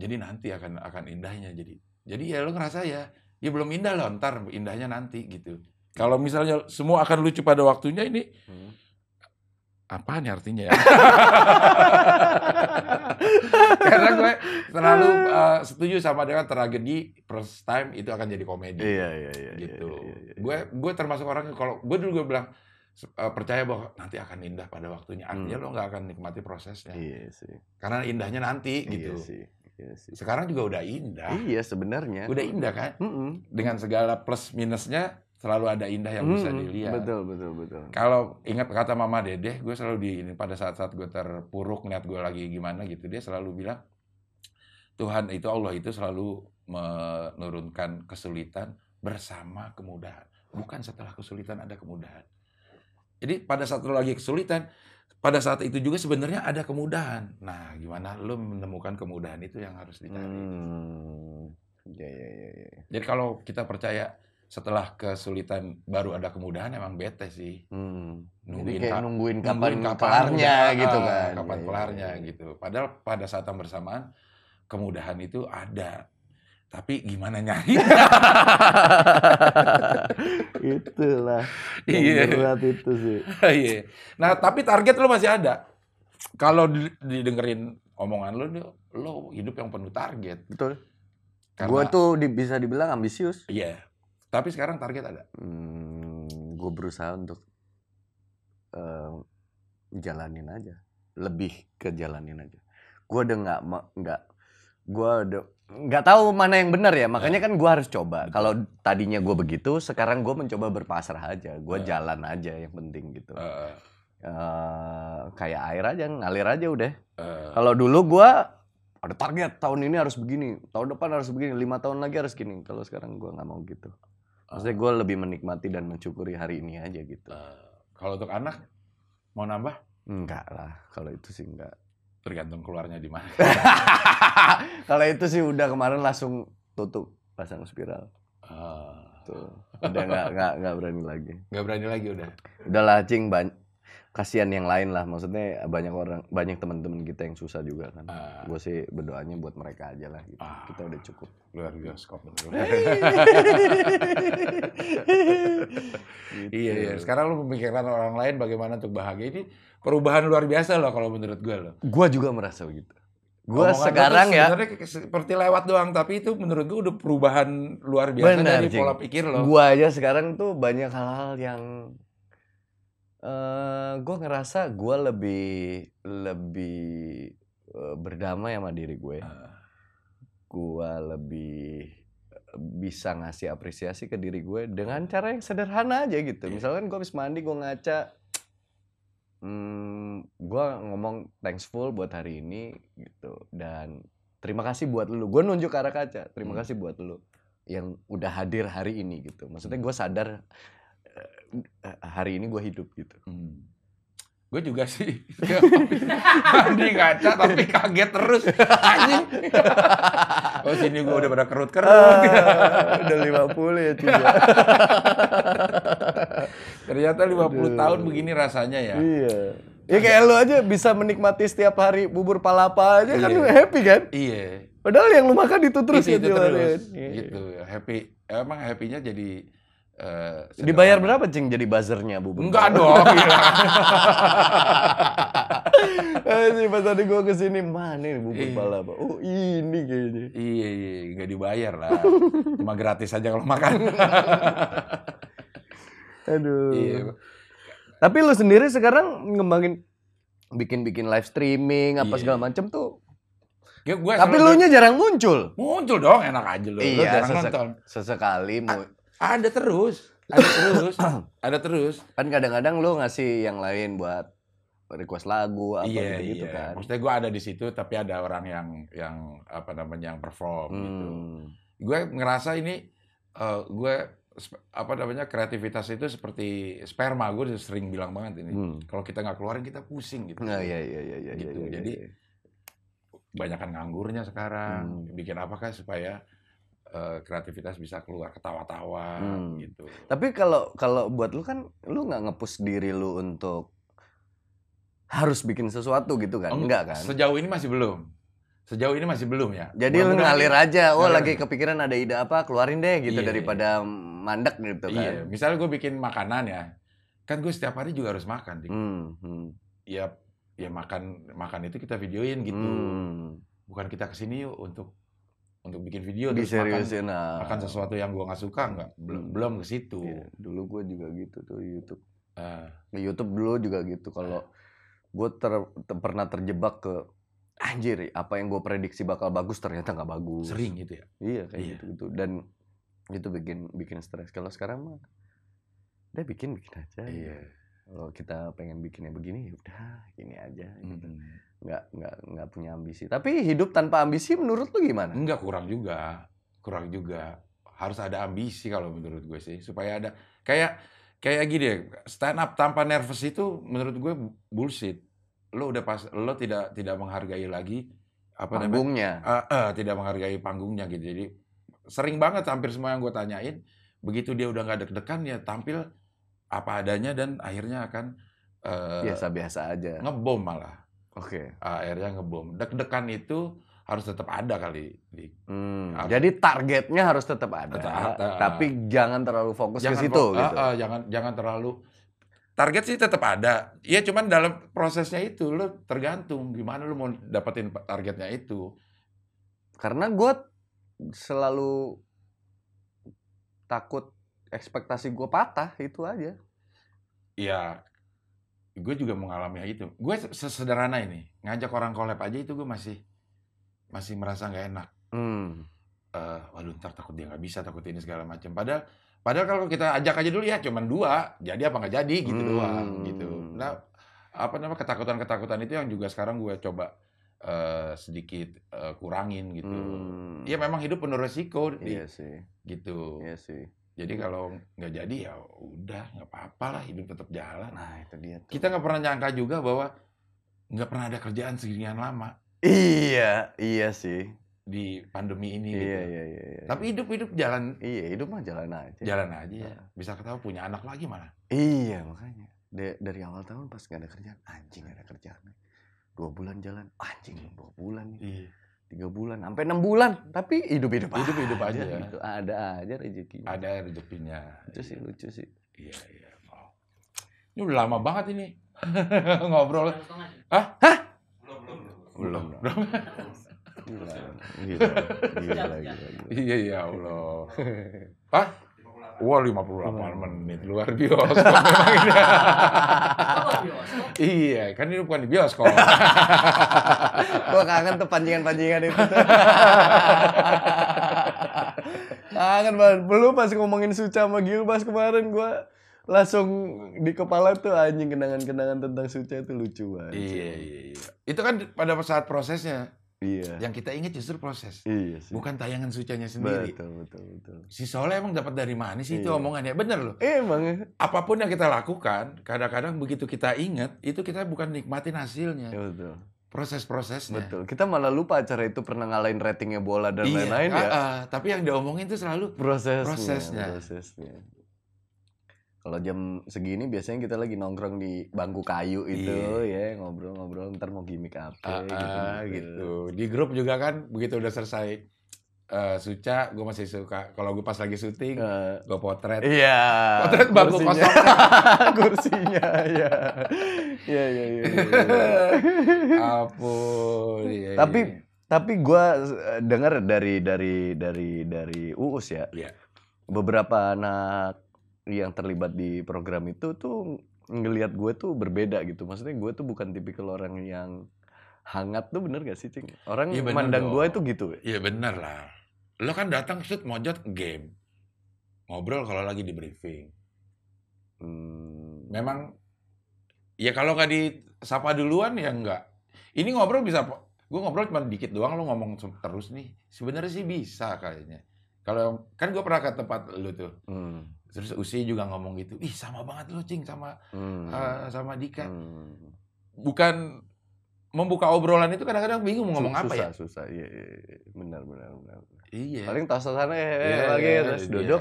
Jadi nanti akan akan indahnya. Jadi jadi ya lo ngerasa ya, ya belum indah loh. Ntar indahnya nanti gitu. Kalau misalnya semua akan lucu pada waktunya ini Hmm. apa nih artinya ya? Karena gue terlalu eh, setuju sama dengan tragedi first time itu akan jadi komedi. Iya, iya, iya. gitu. iya, iya, iya. Gue gue termasuk orang yang kalau gue dulu gue bilang eh, percaya bahwa nanti akan indah pada waktunya. Artinya Hmm. lo nggak akan nikmati prosesnya. Iya sih. Karena indahnya nanti gitu. Iya sih. Iya sih. Sekarang juga udah indah. Iya sebenarnya. Udah indah kan? Mm-mm. Dengan segala plus minusnya selalu ada indah yang bisa Mm-mm. dilihat. Betul, betul, betul. Kalau ingat kata Mama Dedeh, gue selalu di ini pada saat-saat gue terpuruk ngeliat gue lagi gimana gitu, dia selalu bilang Tuhan itu Allah itu selalu menurunkan kesulitan bersama kemudahan, bukan setelah kesulitan ada kemudahan. Jadi pada saat lo lagi kesulitan, pada saat itu juga sebenarnya ada kemudahan. Nah, gimana lo menemukan kemudahan itu yang harus dicari. Hmm. Iya, iya, iya, iya. Jadi kalau kita percaya setelah kesulitan baru ada kemudahan, emang bete sih. Hmm. Jadi Nungguin kayak ka- nungguin kapan kelarnya gitu ah, kan. Kapan Iya, kelarnya iya. gitu. Padahal pada saat yang bersamaan kemudahan itu ada. Tapi gimana nyari? Itulah. Iya. Berat itu sih. Iya. Nah, tapi target lo masih ada. Kalau di- didengerin omongan lo, lo- hidup yang penuh target. Betul. Karena- Gue tuh di- bisa dibilang ambisius. Iya. Tapi sekarang target ada. Hmm, gue berusaha untuk eh, jalanin aja, lebih ke jalanin aja. Gue udah nggak nggak, gue udah nggak tahu mana yang benar ya. Makanya kan gue harus coba. Kalau tadinya gue begitu, sekarang gue mencoba berpasrah aja. Gue Eh. jalan aja yang penting gitu. Eh, Eh, kayak air aja, ngalir aja udah. eh, Kalau dulu gue ada target tahun ini harus begini, tahun depan harus begini, lima tahun lagi harus gini. Kalau sekarang gue nggak mau gitu. Maksudnya gue lebih menikmati dan mensyukuri hari ini aja gitu. eh, kalau untuk anak mau nambah Enggak lah, kalau itu sih enggak. tergantung keluarnya di mana. kalau itu sih udah kemarin langsung tutup pasang spiral. Eh, Tuh. Udah enggak enggak enggak berani lagi. nggak berani lagi udah. Udahlah cing ban kasihan yang lain lah. Maksudnya banyak orang banyak teman-teman kita yang susah juga kan. Ah. Gue sih berdoanya buat mereka aja lah gitu. Ah. Kita udah cukup. luar bioskop. Gitu. iya, iya. Sekarang lu memikirkan orang lain bagaimana untuk bahagia ini perubahan luar biasa loh kalau menurut gue loh. Gua juga merasa begitu. Tuh sekarang ya seperti lewat doang, tapi itu menurut gue udah perubahan luar biasa Benar, dari pola pikir lo. Gua aja sekarang tuh banyak hal-hal yang eh gua ngerasa gua lebih lebih eh, berdamai sama diri gue. Ah, Gua lebih bisa ngasih apresiasi ke diri gue dengan cara yang sederhana aja gitu. Iya. Misalkan gua habis mandi gua ngaca hmm, gua ngomong thankful buat hari ini gitu dan terima kasih buat lu. Gua nunjuk ke arah kaca. Terima Hmm. kasih buat lu yang udah hadir hari ini gitu. Maksudnya gue sadar hari ini gue hidup gitu. hmm. Gue juga sih. Mandi ngaca tapi kaget terus. Anjing. oh sini gue udah pada kerut-kerut. Ah, udah 50 ya juga. Ternyata 50 tahun begini rasanya ya. iya. Ya kayak lu aja bisa menikmati setiap hari bubur palapa aja kan Iya. lu happy kan? Iya. Padahal yang lu makan itu terus itu, kan itu terus. kan? Iya. Gitu. Happy. Emang happy-nya jadi eh, Dibayar berapa cing jadi buzzernya bubur? Enggak dong, gila. Anjing pas tadi gua ke sini mana nih bubur Iya. palapa? Oh ini kayaknya. iya, iya, nggak dibayar lah. Cuma gratis aja kalau makan. Aduh. iya. Tapi lu sendiri sekarang ngembangin bikin-bikin live streaming apa Iya. segala macem tuh. Ya, gue Tapi lu nya jarang muncul. muncul dong, enak aja lu. lu Iya, jarang sesek- nonton. Sesekali mau Ada terus, ada terus, ada terus. kan kadang-kadang lu ngasih yang lain buat request lagu apa iya, gitu, iya. kan. Maksudnya gue ada di situ, tapi ada orang yang yang apa namanya yang perform gitu. Hmm. Gue ngerasa ini, eh, gue apa namanya kreativitas itu seperti sperma. Gue sering bilang banget ini. Hmm. Kalau kita nggak keluarin kita pusing gitu. Nah, iya iya iya iya Gitu, iya, iya, jadi iya. Banyakan nganggurnya sekarang. Hmm. Bikin apakah supaya eh, kreativitas bisa keluar ketawa-tawa Hmm. gitu. Tapi kalau kalau buat lu kan lu nggak ngepush diri lu untuk harus bikin sesuatu gitu kan? Enggak kan? Sejauh ini masih belum. Sejauh ini masih belum ya. Jadi lu ngalir aja, oh ngalir lagi kepikiran ada ide apa, keluarin deh gitu Iya, daripada mandek gitu kan. Iya, misalnya gue bikin makanan ya, kan gue setiap hari juga harus makan. Dik. Hmm, hmm, Ya, ya makan makan itu kita videoin gitu. hmm. Bukan kita ke sini yuk untuk untuk bikin video terus makan, Diseriusin nah. makan sesuatu yang gue nggak suka nggak belum Hmm. belum ke situ. Iya, dulu gue juga gitu tuh YouTube. Ah, Di YouTube dulu juga gitu kalau gue ter- ter- pernah terjebak ke anjir apa yang gue prediksi bakal bagus ternyata nggak bagus. sering gitu ya. Iya kayak Iya. gitu gitu dan itu bikin bikin stres. Kalau sekarang mah udah bikin bikin aja. Iya. Kalau kita pengen bikinnya begini ya udah gini aja. Gitu. Mm-mm. Nggak nggak nggak punya ambisi. Tapi hidup tanpa ambisi menurut lu gimana? Enggak kurang juga, kurang juga. Harus ada ambisi kalau menurut gue sih supaya ada kayak kayak gini ya, stand up tanpa nervous itu menurut gue bullshit. Lo udah pas lo tidak tidak menghargai lagi apa namanya? Panggungnya. Eh, eh, tidak menghargai panggungnya gitu. Jadi sering banget hampir semua yang gue tanyain begitu dia udah nggak deg-degan ya tampil apa adanya dan akhirnya akan eh, Biasa-biasa aja. ngebom malah. Oke. akhirnya ngebom. Deg-degan itu harus tetap ada kali. Di, Hmm? Jadi targetnya harus tetap ada, Tetap ada. tapi jangan terlalu fokus ke jangan situ fo- gitu. ah, ah, jangan jangan terlalu target sih tetap ada. Iya cuman dalam prosesnya itu lo tergantung gimana lo mau dapetin targetnya itu. Karena gue selalu takut ekspektasi gue patah itu aja. Ya gue juga mengalami hal itu. Gue se- sesederhana ini ngajak orang collab aja itu gue masih masih merasa nggak enak. Hmm. Eh, waduh ntar takut dia nggak bisa takut ini segala macam. Padahal padahal kalau kita ajak aja dulu ya cuman dua jadi apa nggak jadi gitu Hmm. doang gitu. Nah apa namanya ketakutan-ketakutan itu yang juga sekarang gue coba eh, sedikit eh, kurangin gitu. Hmm. Iya memang hidup penuh resiko Iya sih. gitu. Iya sih. Jadi kalau nggak jadi ya udah nggak apa-apa lah hidup tetap jalan. Nah itu dia. Tuh. Kita nggak pernah nyangka juga bahwa nggak pernah ada kerjaan seginian lama Iya, iya sih. di pandemi ini. Iya, gitu. iya, iya, iya. Tapi hidup hidup jalan iya hidup mah jalan aja. jalan aja ya. Bisa ketahui punya anak lagi mana? Iya makanya. Da- dari awal tahun pas gak ada kerjaan, anjing gak ada kerjaan. Dua bulan jalan, anjing dua bulan. Iya. Tiga bulan, sampai enam bulan. Tapi hidup-hidup aja. Hidup-hidup aja. Gitu. Ada aja rezekinya. Ada rezekinya. Lucu sih, lucu sih. Iya iya. Oh. Ini udah lama banget ini ngobrol. Belum. Belum. Gila, gila, gila, gila, gila. Iya ya Allah. Hah? Wah 58 menit luar bioskop memang ini. iya, kan ini bukan di bioskop. Gua kangen tuh pancingan-pancingan itu. kangen banget. Belum pas ngomongin Suca sama Gilbas kemarin gua langsung di kepala tuh anjing kenangan-kenangan tentang Suca itu lucu banget. iya iya iya. Itu kan pada saat prosesnya Iya. Yang kita ingat justru proses, Iya sih. bukan tayangan sucanya sendiri. Betul, betul, betul. Si Soleh emang dapat dari mana sih itu Iya. omongannya? Bener loh. Emang ya. Apa pun yang kita lakukan, kadang-kadang begitu kita ingat, itu kita bukan nikmatin hasilnya, Ya, betul. proses-prosesnya. Betul. Kita malah lupa acara itu pernah ngalahin ratingnya bola dan Iya, lain-lain ya. ah, ah. tapi yang diomongin itu selalu Prosesnya. Prosesnya. prosesnya. Kalau jam segini biasanya kita lagi nongkrong di bangku kayu itu ya ngobrol-ngobrol ntar mau gimmick apa ah, gitu, ah, gitu. Di grup juga kan begitu udah selesai eh, Suca, gue masih suka. Kalau gue pas lagi syuting, Eh, gue potret. Iya. Potret bangku kursinya. kosong. kursinya ya. Iya iya iya. iya. Ampun. iya, Tapi iya. tapi gua eh, dengar dari dari dari dari Uus ya. Iya. Beberapa anak yang terlibat di program itu tuh ngelihat gue tuh berbeda gitu. Maksudnya gue tuh bukan tipikal orang yang hangat tuh bener gak sih, Cing? Orang bener mandang gue itu gitu. Iya bener lah. Lo kan datang shoot mojot game. Ngobrol kalau lagi di briefing. Hmm. Memang ya kalau nggak disapa duluan ya enggak. Ini ngobrol bisa gue ngobrol cuma dikit doang lo ngomong terus nih. Sebenarnya sih bisa kayaknya. Kalau kan gue pernah ke tempat lu tuh. Hmm. Terus Usi juga ngomong gitu. Ih sama banget lo cing sama Hmm. eh, sama Dika. Hmm. Bukan membuka obrolan itu kadang-kadang bingung mau ngomong apa ya. susah, Susah, iya, iya, iya. benar, benar, benar. Iya. Paling tos-tosan eh, Iya, lagi iya, terus iya. duduk.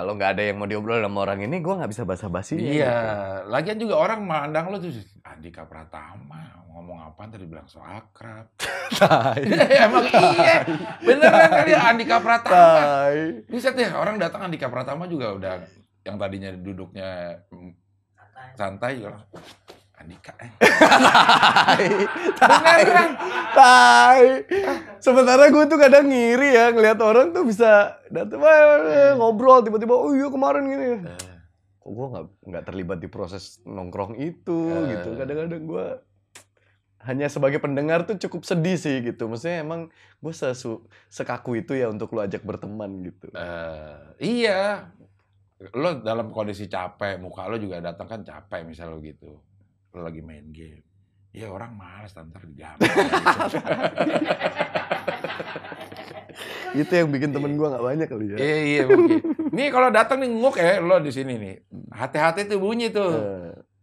Kalau nggak ada yang mau diobrol sama orang ini, gua nggak bisa basa-basi. Iya, lagian juga orang mandang lo tuh Andika Pratama ngomong apa tadi bilang so akrab. Emang iya, beneran kali ya Andika Pratama. Bisa deh orang datang Andika Pratama juga udah yang tadinya duduknya mm, santai Andika eh. Beneran. Tai. Sementara gue tuh kadang ngiri ya ngelihat orang tuh bisa datang "Wah, eh, ngobrol tiba-tiba oh iya kemarin gini. Kok gue nggak nggak terlibat di proses nongkrong itu Eh. gitu. Kadang-kadang gue hanya sebagai pendengar tuh cukup sedih sih gitu. Maksudnya emang gue sesu, sekaku itu ya untuk lu ajak berteman gitu. Eh, iya. Lo dalam kondisi capek, muka lo juga datang kan capek misal lo gitu. Lo lagi main game. Ya orang malas ntar di jam. itu yang bikin temen gue nggak banyak kali ya. Iya iya mungkin. Nih kalau datang nih nguk ya lo di sini nih. Hati-hati tuh bunyi tuh.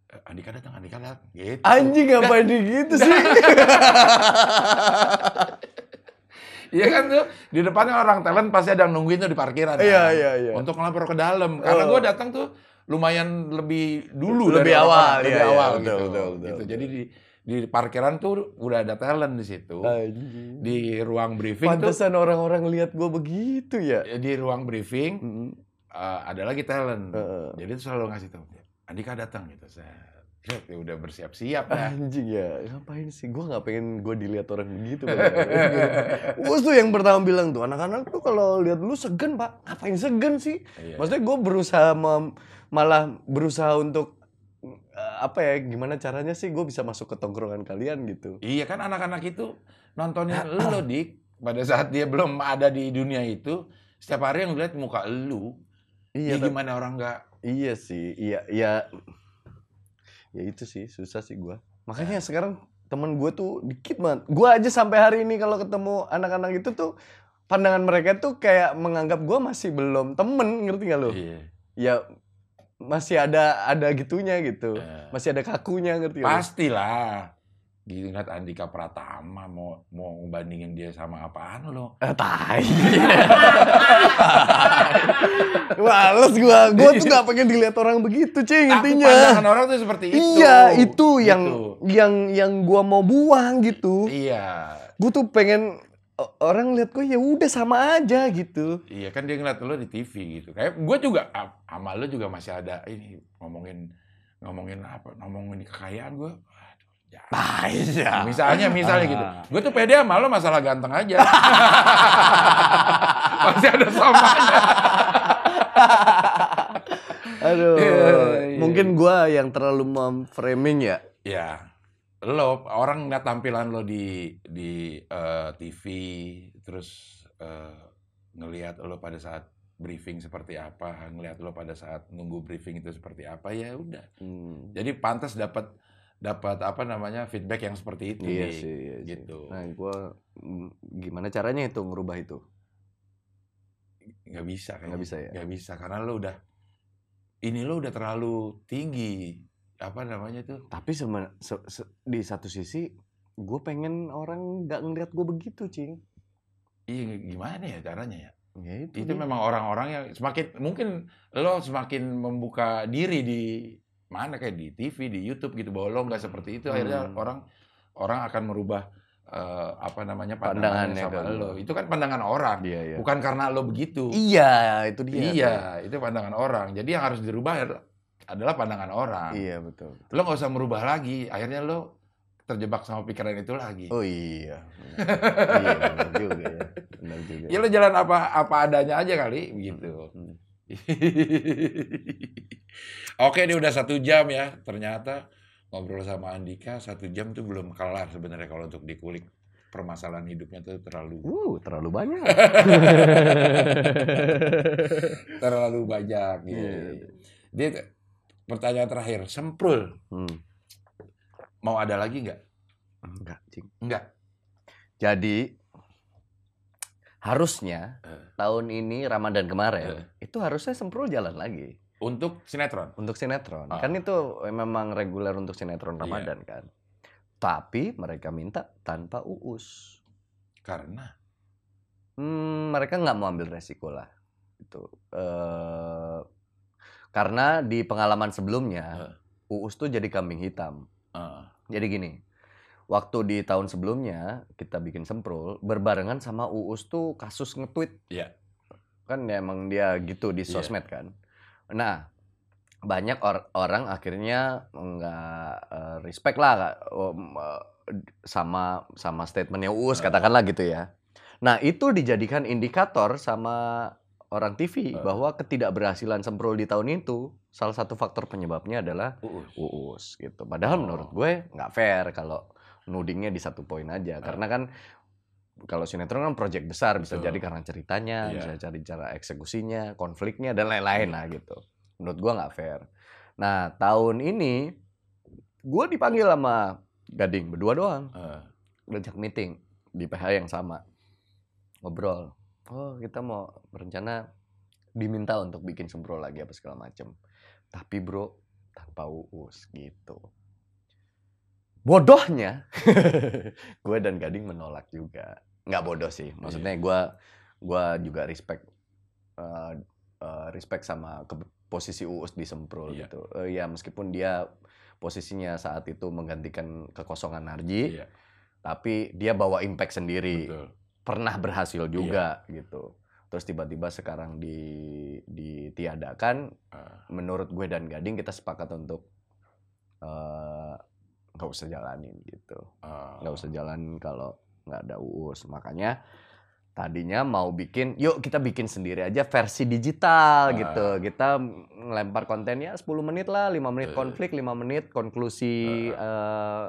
Eh, Andika datang, Andika datang. Gitu. Anjing ngapain di gitu sih? Iya kan tuh di depannya orang talent pasti ada yang nungguin tuh di parkiran. Iya kan, iya iya. Untuk ngelapor ke dalam. Karena Oh. gue datang tuh lumayan lebih dulu Lebih dari awal, orang-orang, lebih iya, iya, awal betul, gitu. betul, betul, Gitu. betul. Jadi di di parkiran tuh udah ada talent di situ. Anjing. Di ruang briefing tuh Pantesan orang-orang lihat gue begitu ya. di ruang briefing Mm, eh, ada lagi talent. Heeh. Jadi tuh selalu ngasih tahu, Andika datang gitu. Saya ya udah bersiap-siap dah. Anjing ya, ngapain sih? Gue nggak pengen gue dilihat orang begitu. Gue tuh yang pertama bilang tuh, anak-anak tuh kalau lihat lu segen pak, ngapain segen sih? Iya. Maksudnya gue berusaha mem- malah berusaha untuk eh, apa ya? Gimana caranya sih gue bisa masuk ke tongkrongan kalian gitu? Iya kan anak-anak itu nontonin lo dik pada saat dia belum ada di dunia itu setiap hari yang lihat muka lu. Iya, ya gimana orang nggak iya sih, iya, iya, ya itu sih susah sih gue. Makanya sekarang temen gue tuh dikit banget. Gue aja sampai hari ini kalau ketemu anak-anak itu tuh pandangan mereka tuh kayak menganggap gue masih belum temen, ngerti gak lo? Iya. Ya masih ada ada gitunya gitu, Ya. masih ada kakunya ngerti? Pastilah. Diingat Andika Pratama mau mau ngebandingin dia sama apaan lo? Eh, tai. Males gua. Gua tuh gak pengen dilihat orang begitu, Cing, Tapi intinya. pandangan orang tuh seperti itu. Iya, itu yang Gitu. yang yang gua mau buang gitu. Iya. Gua tuh pengen orang lihat gua ya udah sama aja gitu. Iya kan dia ngeliat lo di TV gitu. Kayak gue juga ah, sama lo juga masih ada ini ngomongin ngomongin apa? Ngomongin kekayaan gue. Ah, iya. Misalnya, misalnya gitu. Gue tuh pede sama lo masalah ganteng aja. Masih ada samanya. Aduh. Iya, iya. Mungkin gua yang terlalu memframing ya. Ya, lo orang ngeliat tampilan lo di di eh, TV, terus eh, ngelihat lo pada saat briefing seperti apa, ngelihat lo pada saat nunggu briefing itu seperti apa ya udah. Hmm. Jadi pantas dapat dapat apa namanya feedback yang seperti itu. Iya sih, iya sih. Gitu. Nah, gua mm, gimana caranya itu ngerubah itu? Nggak bisa kayaknya. Nggak bisa ya? Nggak bisa karena lo udah ini lo udah terlalu tinggi apa namanya tuh? Tapi sema- se- se- di satu sisi gue pengen orang nggak ngeliat gue begitu, cing. Iya gimana ya caranya ya? Ya itu. Itu dia. memang orang-orang yang semakin mungkin lo semakin membuka diri di mana kayak di TV, di YouTube gitu bahwa lo nggak seperti itu akhirnya Hmm. orang orang akan merubah eh, apa namanya pandangannya sama lo. Itu kan pandangan orang, Iya, iya. bukan karena lo begitu. Iya, itu dia. Iya, itu pandangan orang. Jadi yang harus dirubah adalah pandangan orang. Iya, betul. Lo nggak usah merubah lagi. Akhirnya lo terjebak sama pikiran itu lagi. Oh iya. iya, benar juga ya. Benar juga. Ya lo jalan apa apa adanya aja kali, begitu. Hmm. Oke, ini udah satu jam ya. Ternyata ngobrol sama Andika satu jam tuh belum kelar sebenarnya kalau untuk dikulik permasalahan hidupnya tuh terlalu Uh, terlalu banyak. terlalu banyak gitu. Iya. Dia pertanyaan terakhir, semprul Hmm. mau ada lagi nggak? Enggak, cing. Enggak. Jadi harusnya Eh. tahun ini Ramadan kemarin Eh. itu harusnya Semprul jalan lagi Untuk sinetron. untuk sinetron. Ah. Kan itu memang reguler untuk sinetron Iya. Ramadan kan. Tapi mereka minta tanpa uus. Karena Hmm, mereka nggak mau ambil resiko lah. Itu eh karena di pengalaman sebelumnya uus tuh jadi kambing hitam. eh, Jadi gini, waktu di tahun sebelumnya kita bikin semprul berbarengan sama Uus tuh kasus nge-tweet. Iya. Kan ya emang dia gitu di Iya. sosmed kan. Nah, banyak or- orang akhirnya nggak eh, respect lah um, eh, sama sama statementnya Uus Eh. katakanlah gitu ya. Nah, itu dijadikan indikator sama orang TV Eh. bahwa ketidakberhasilan semprul di tahun itu salah satu faktor penyebabnya adalah uus. Uus gitu. Padahal Oh. menurut gue nggak fair kalau nudingnya di satu poin aja. Ah. Karena kan kalau sinetron kan proyek besar bisa Betul. jadi karena ceritanya, Iya. bisa jadi cara eksekusinya, konfliknya dan lain-lain lah gitu. Menurut gue nggak fair. Nah tahun ini gue dipanggil sama Gading berdua doang, Eh, ngajak meeting di PH yang sama, ngobrol. Oh kita mau berencana diminta untuk bikin sempro lagi apa segala macem. Tapi bro tanpa uus gitu. Bodohnya, gue dan Gading menolak juga. Nggak bodoh sih, maksudnya gue gua juga respect eh, eh, respect sama ke- posisi uus di Semprul Iya. gitu. Eh, ya meskipun dia posisinya saat itu menggantikan kekosongan Narji, iya, tapi dia bawa impact sendiri betul. Pernah berhasil juga gitu. Terus tiba-tiba sekarang di ditiadakan, Eh, menurut gue dan Gading kita sepakat untuk eh, nggak usah jalanin gitu, eh, nggak usah jalan kalau nggak ada uus. Makanya tadinya mau bikin, yuk kita bikin sendiri aja versi digital Ah. gitu. Kita ngelempar kontennya 10 menit lah, 5 menit Eh. konflik, 5 menit konklusi eh,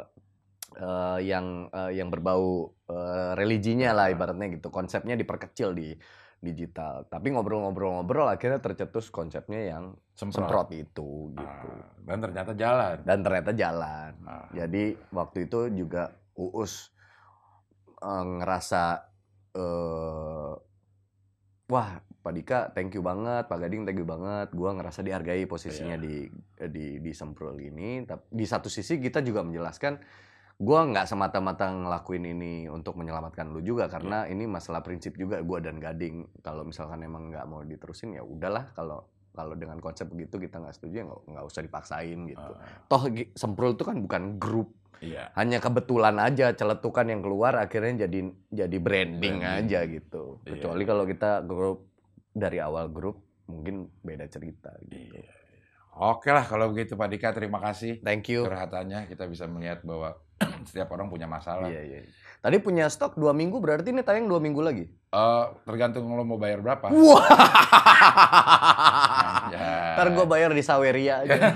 eh, yang eh, yang berbau eh, religinya lah Ah. ibaratnya gitu. Konsepnya diperkecil di digital. Tapi ngobrol-ngobrol-ngobrol akhirnya tercetus konsepnya yang semprot. semprot itu gitu. Ah, dan ternyata jalan. Dan ternyata jalan. Ah, Jadi waktu itu juga Uus eh, ngerasa eh wah Pak Dika thank you banget, Pak Gading thank you banget. Gua ngerasa dihargai posisinya Iya. di di di Semprul ini. Tapi di satu sisi kita juga menjelaskan gua nggak semata-mata ngelakuin ini untuk menyelamatkan lu juga karena Iya. ini masalah prinsip juga gua dan Gading. Kalau misalkan emang nggak mau diterusin ya udahlah kalau kalau dengan konsep begitu kita nggak setuju ya nggak usah dipaksain gitu. ah, Toh Semprul itu kan bukan grup iya. hanya kebetulan aja celetukan yang keluar akhirnya jadi jadi branding, Branding. aja gitu. Iya. Kecuali kalau kita grup dari awal grup mungkin beda cerita gitu. Iya. Oke lah kalau begitu Pak Dika terima kasih Thank you. curhatannya kita bisa melihat bahwa setiap orang punya masalah. Iya, iya. Tadi punya stok dua minggu berarti ini tayang dua minggu lagi. Eh, tergantung lo mau bayar berapa. Wah. Ya. Ntar gue bayar di Saweria aja.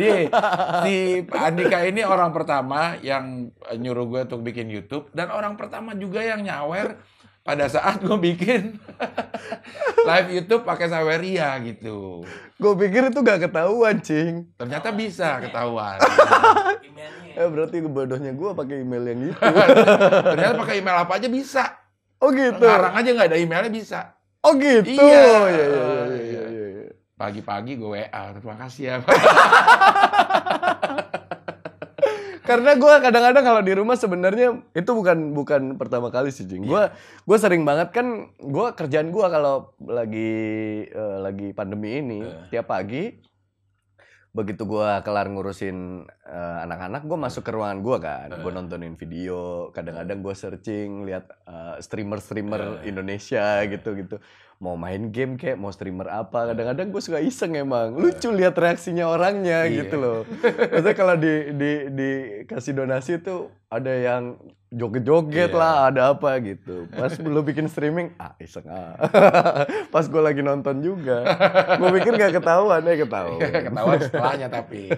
Dia, si Andika ini orang pertama yang nyuruh gue untuk bikin YouTube dan orang pertama juga yang nyawer pada saat gue bikin live YouTube pakai Saweria gitu. Gue pikir itu gak ketahuan, Cing. Ternyata bisa ketahuan. Eh berarti bodohnya gue pakai email yang gitu. Ternyata pakai email apa aja bisa. Oh gitu. Ngarang aja nggak ada emailnya bisa. Oh gitu. Iya. Iya, iya, iya, iya, iya, iya. Pagi-pagi gue WA, terima kasih ya. Karena gue kadang-kadang kalau di rumah sebenarnya itu bukan bukan pertama kali sih, Jing. Gue gue sering banget kan gue kerjaan gue kalau lagi eh, lagi pandemi ini Eh. tiap pagi begitu gue kelar ngurusin eh, anak-anak gue masuk ke ruangan gue kan gue nontonin video kadang-kadang gue searching lihat eh, streamer-streamer Eh. Indonesia gitu-gitu mau main game kayak mau streamer apa. Kadang-kadang gue suka iseng emang. Lucu lihat reaksinya orangnya Iya. gitu loh. Maksudnya kalau di di dikasih donasi tuh ada yang joget-joget Iya. lah ada apa gitu pas lu bikin streaming ah iseng ah pas gue lagi nonton juga gue pikir gak ketahuan eh ketahuan Ketahuan setelahnya tapi.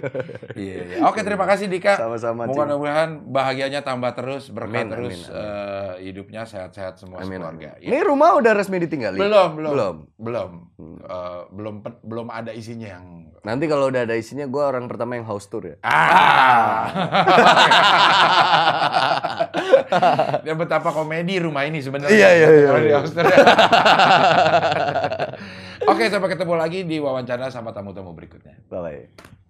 Iya, iya. Oke, terima kasih Dika. sama-sama. Mudah-mudahan bahagianya tambah terus, berkah Amin, terus amin, amin. eh, hidupnya sehat-sehat semua Amin, keluarga. amin. Ini rumah udah resmi ditinggali? Belum, belum, Belum. belum, Hmm. Eh, belum, belum ada isinya yang. Nanti kalau udah ada isinya, gue orang pertama yang house tour ya. Ah, ya betapa komedi rumah ini sebenarnya. Iya, iya, iya, Kalau di iya. Australia. Oke, sampai ketemu lagi di wawancara sama tamu-tamu berikutnya. Bye-bye.